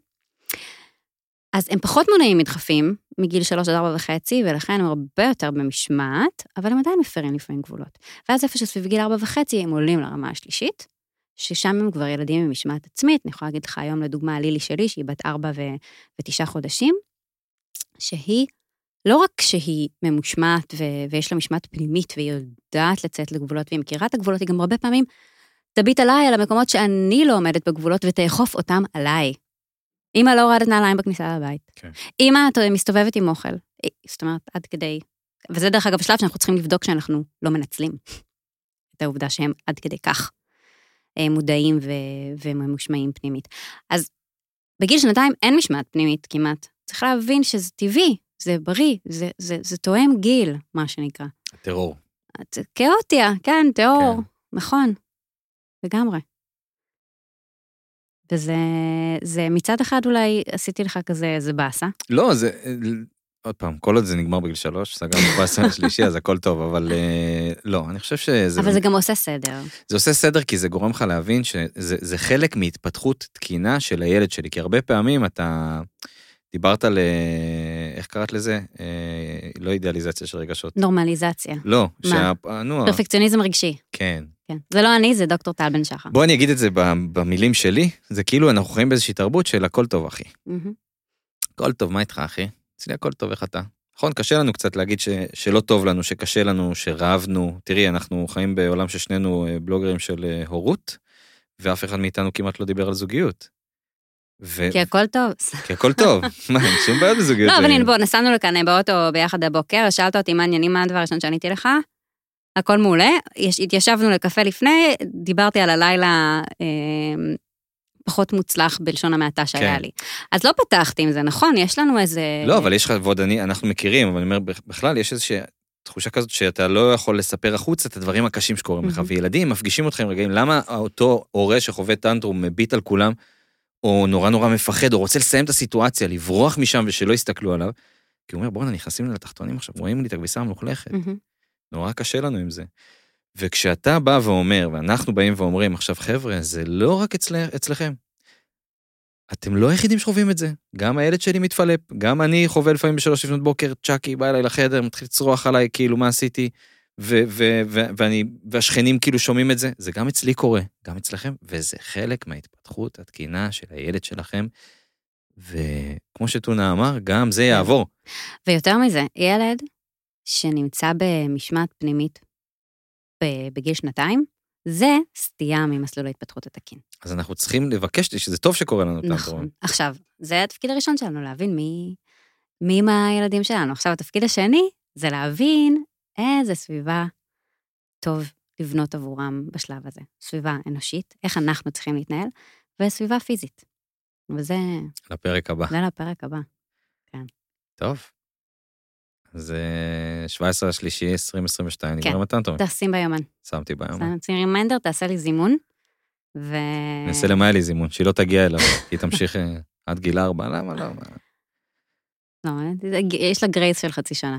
אז הם פחות מונעים מדחפים מגיל שלוש עד ארבע וחצי, ולכן הם הרבה יותר במשמעת, אבל הם עדיין מפרים לפעמים גבולות. ואז איפה שסביב גיל ארבע וחצי הם עולים לרמה השלישית, ששם הם כבר ילדים עם משמעת עצמית. אני יכולה להגיד לך היום, לדוגמה, לילי שלי, שהיא בת ארבע ו- ותשעה חודשים, שהיא, לא רק שהיא ממושמעת ו- ויש לה משמעת פנימית והיא יודעת לצאת לגבולות והיא מכירה את הגבולות, היא גם הרבה פעמים תביט עליי על המקומות שאני לא עומדת בגבולות ותאכוף אותם עליי. אמא לא הורדת נעליים בכניסה לבית. כן. אמא את מסתובבת עם אוכל. זאת אומרת, עד כדי... וזה דרך אגב שלב שאנחנו צריכים לבדוק שאנחנו לא מנצלים את העובדה שהם עד כדי כך אה, מודעים ו- וממושמעים פנימית. אז בגיל שנתיים אין משמעת פנימית כמעט. צריך להבין שזה טבעי, זה בריא, זה, זה, זה תואם גיל, מה שנקרא. טרור. את כאוטיה, כן, טהור, כן. נכון, לגמרי. וזה זה מצד אחד אולי עשיתי לך כזה איזה באסה. לא, זה... עוד פעם, כל עוד זה נגמר בגיל שלוש, סגרנו בעשרה השלישי, אז הכל טוב, אבל אה, לא, אני חושב שזה... אבל זה גם עושה סדר. זה עושה סדר כי זה גורם לך להבין שזה זה חלק מהתפתחות תקינה של הילד שלי, כי הרבה פעמים אתה דיברת על, אה, איך קראת לזה? אה, לא אידיאליזציה של רגשות. נורמליזציה. לא, מה? שה... נו, פרפקציוניזם רגשי. כן. כן. זה לא אני, זה דוקטור טל בן שחר. בוא אני אגיד את זה במילים שלי, זה כאילו אנחנו חיים באיזושהי תרבות של הכל טוב, אחי. מהמם. הכל טוב, מה איתך, אחי? אצלי הכל טוב, איך אתה? נכון, קשה לנו קצת להגיד ש, שלא טוב לנו, שקשה לנו, שרבנו. תראי, אנחנו חיים בעולם ששנינו אה, בלוגרים של אה, הורות, ואף אחד מאיתנו כמעט לא דיבר על זוגיות. ו... כי הכל טוב. כי הכל טוב, מה, אין שום בעיה בזוגיות. לא, אבל הנה, בוא, נסענו לכאן אה, באוטו ביחד הבוקר, שאלת אותי מה העניינים, מה הדבר הראשון שעניתי לך? הכל מעולה. יש- התיישבנו לקפה לפני, דיברתי על הלילה אה, פחות מוצלח בלשון המעטה שהיה כן. לי. אז לא פתחתי עם זה, נכון? יש לנו איזה... לא, אבל יש לך, ועוד אני, אנחנו מכירים, אבל אני אומר, בכלל, יש איזושהי תחושה כזאת שאתה לא יכול לספר החוצה את הדברים הקשים שקורים לך. וילדים מפגישים אותך עם רגעים, למה אותו הורה שחווה טנטרום מביט על כולם, או נורא נורא מפחד, או רוצה לסיים את הסיטואציה, לברוח משם ושלא יסתכלו עליו, כי הוא אומר, בואנה, נכנסים לתחתונים עכשיו, רואים לי את הכביסה המלוכלכת. נורא קשה לנו עם זה. וכשאתה בא ואומר, ואנחנו באים ואומרים, עכשיו, חבר'ה, זה לא רק אצל, אצלכם. אתם לא היחידים שחווים את זה. גם הילד שלי מתפלפ, גם אני חווה לפעמים בשלוש לפנות בוקר, צ'אקי בא אליי לחדר, מתחיל לצרוח עליי, כאילו, מה עשיתי? ו- ו- ו- ואני, והשכנים כאילו שומעים את זה, זה גם אצלי קורה, גם אצלכם, וזה חלק מההתפתחות התקינה של הילד שלכם. וכמו שטונה אמר, גם זה יעבור. ויותר מזה, ילד שנמצא במשמעת פנימית בגיל שנתיים, זה סטייה ממסלול ההתפתחות התקין. אז אנחנו צריכים לבקש שזה טוב שקורה לנו טנטרום. נכון. עכשיו, זה התפקיד הראשון שלנו, להבין מי, מי מהילדים שלנו. עכשיו, התפקיד השני זה להבין איזה סביבה טוב לבנות עבורם בשלב הזה. סביבה אנושית, איך אנחנו צריכים להתנהל, וסביבה פיזית. וזה לפרק הבא. זה לפרק הבא. טוב. אז אה, 17 לשלישי 2022, כן. נגמר ה tantrum. תשים ביומן. שמתי ביום. שים reminder, תעשה לי זימון, ו... נעשה למאלי זימון, שהיא לא תגיע אליו, היא תמשיך אה, עד גיל ארבע, למה לא? לא, יש לה grace של חצי שנה.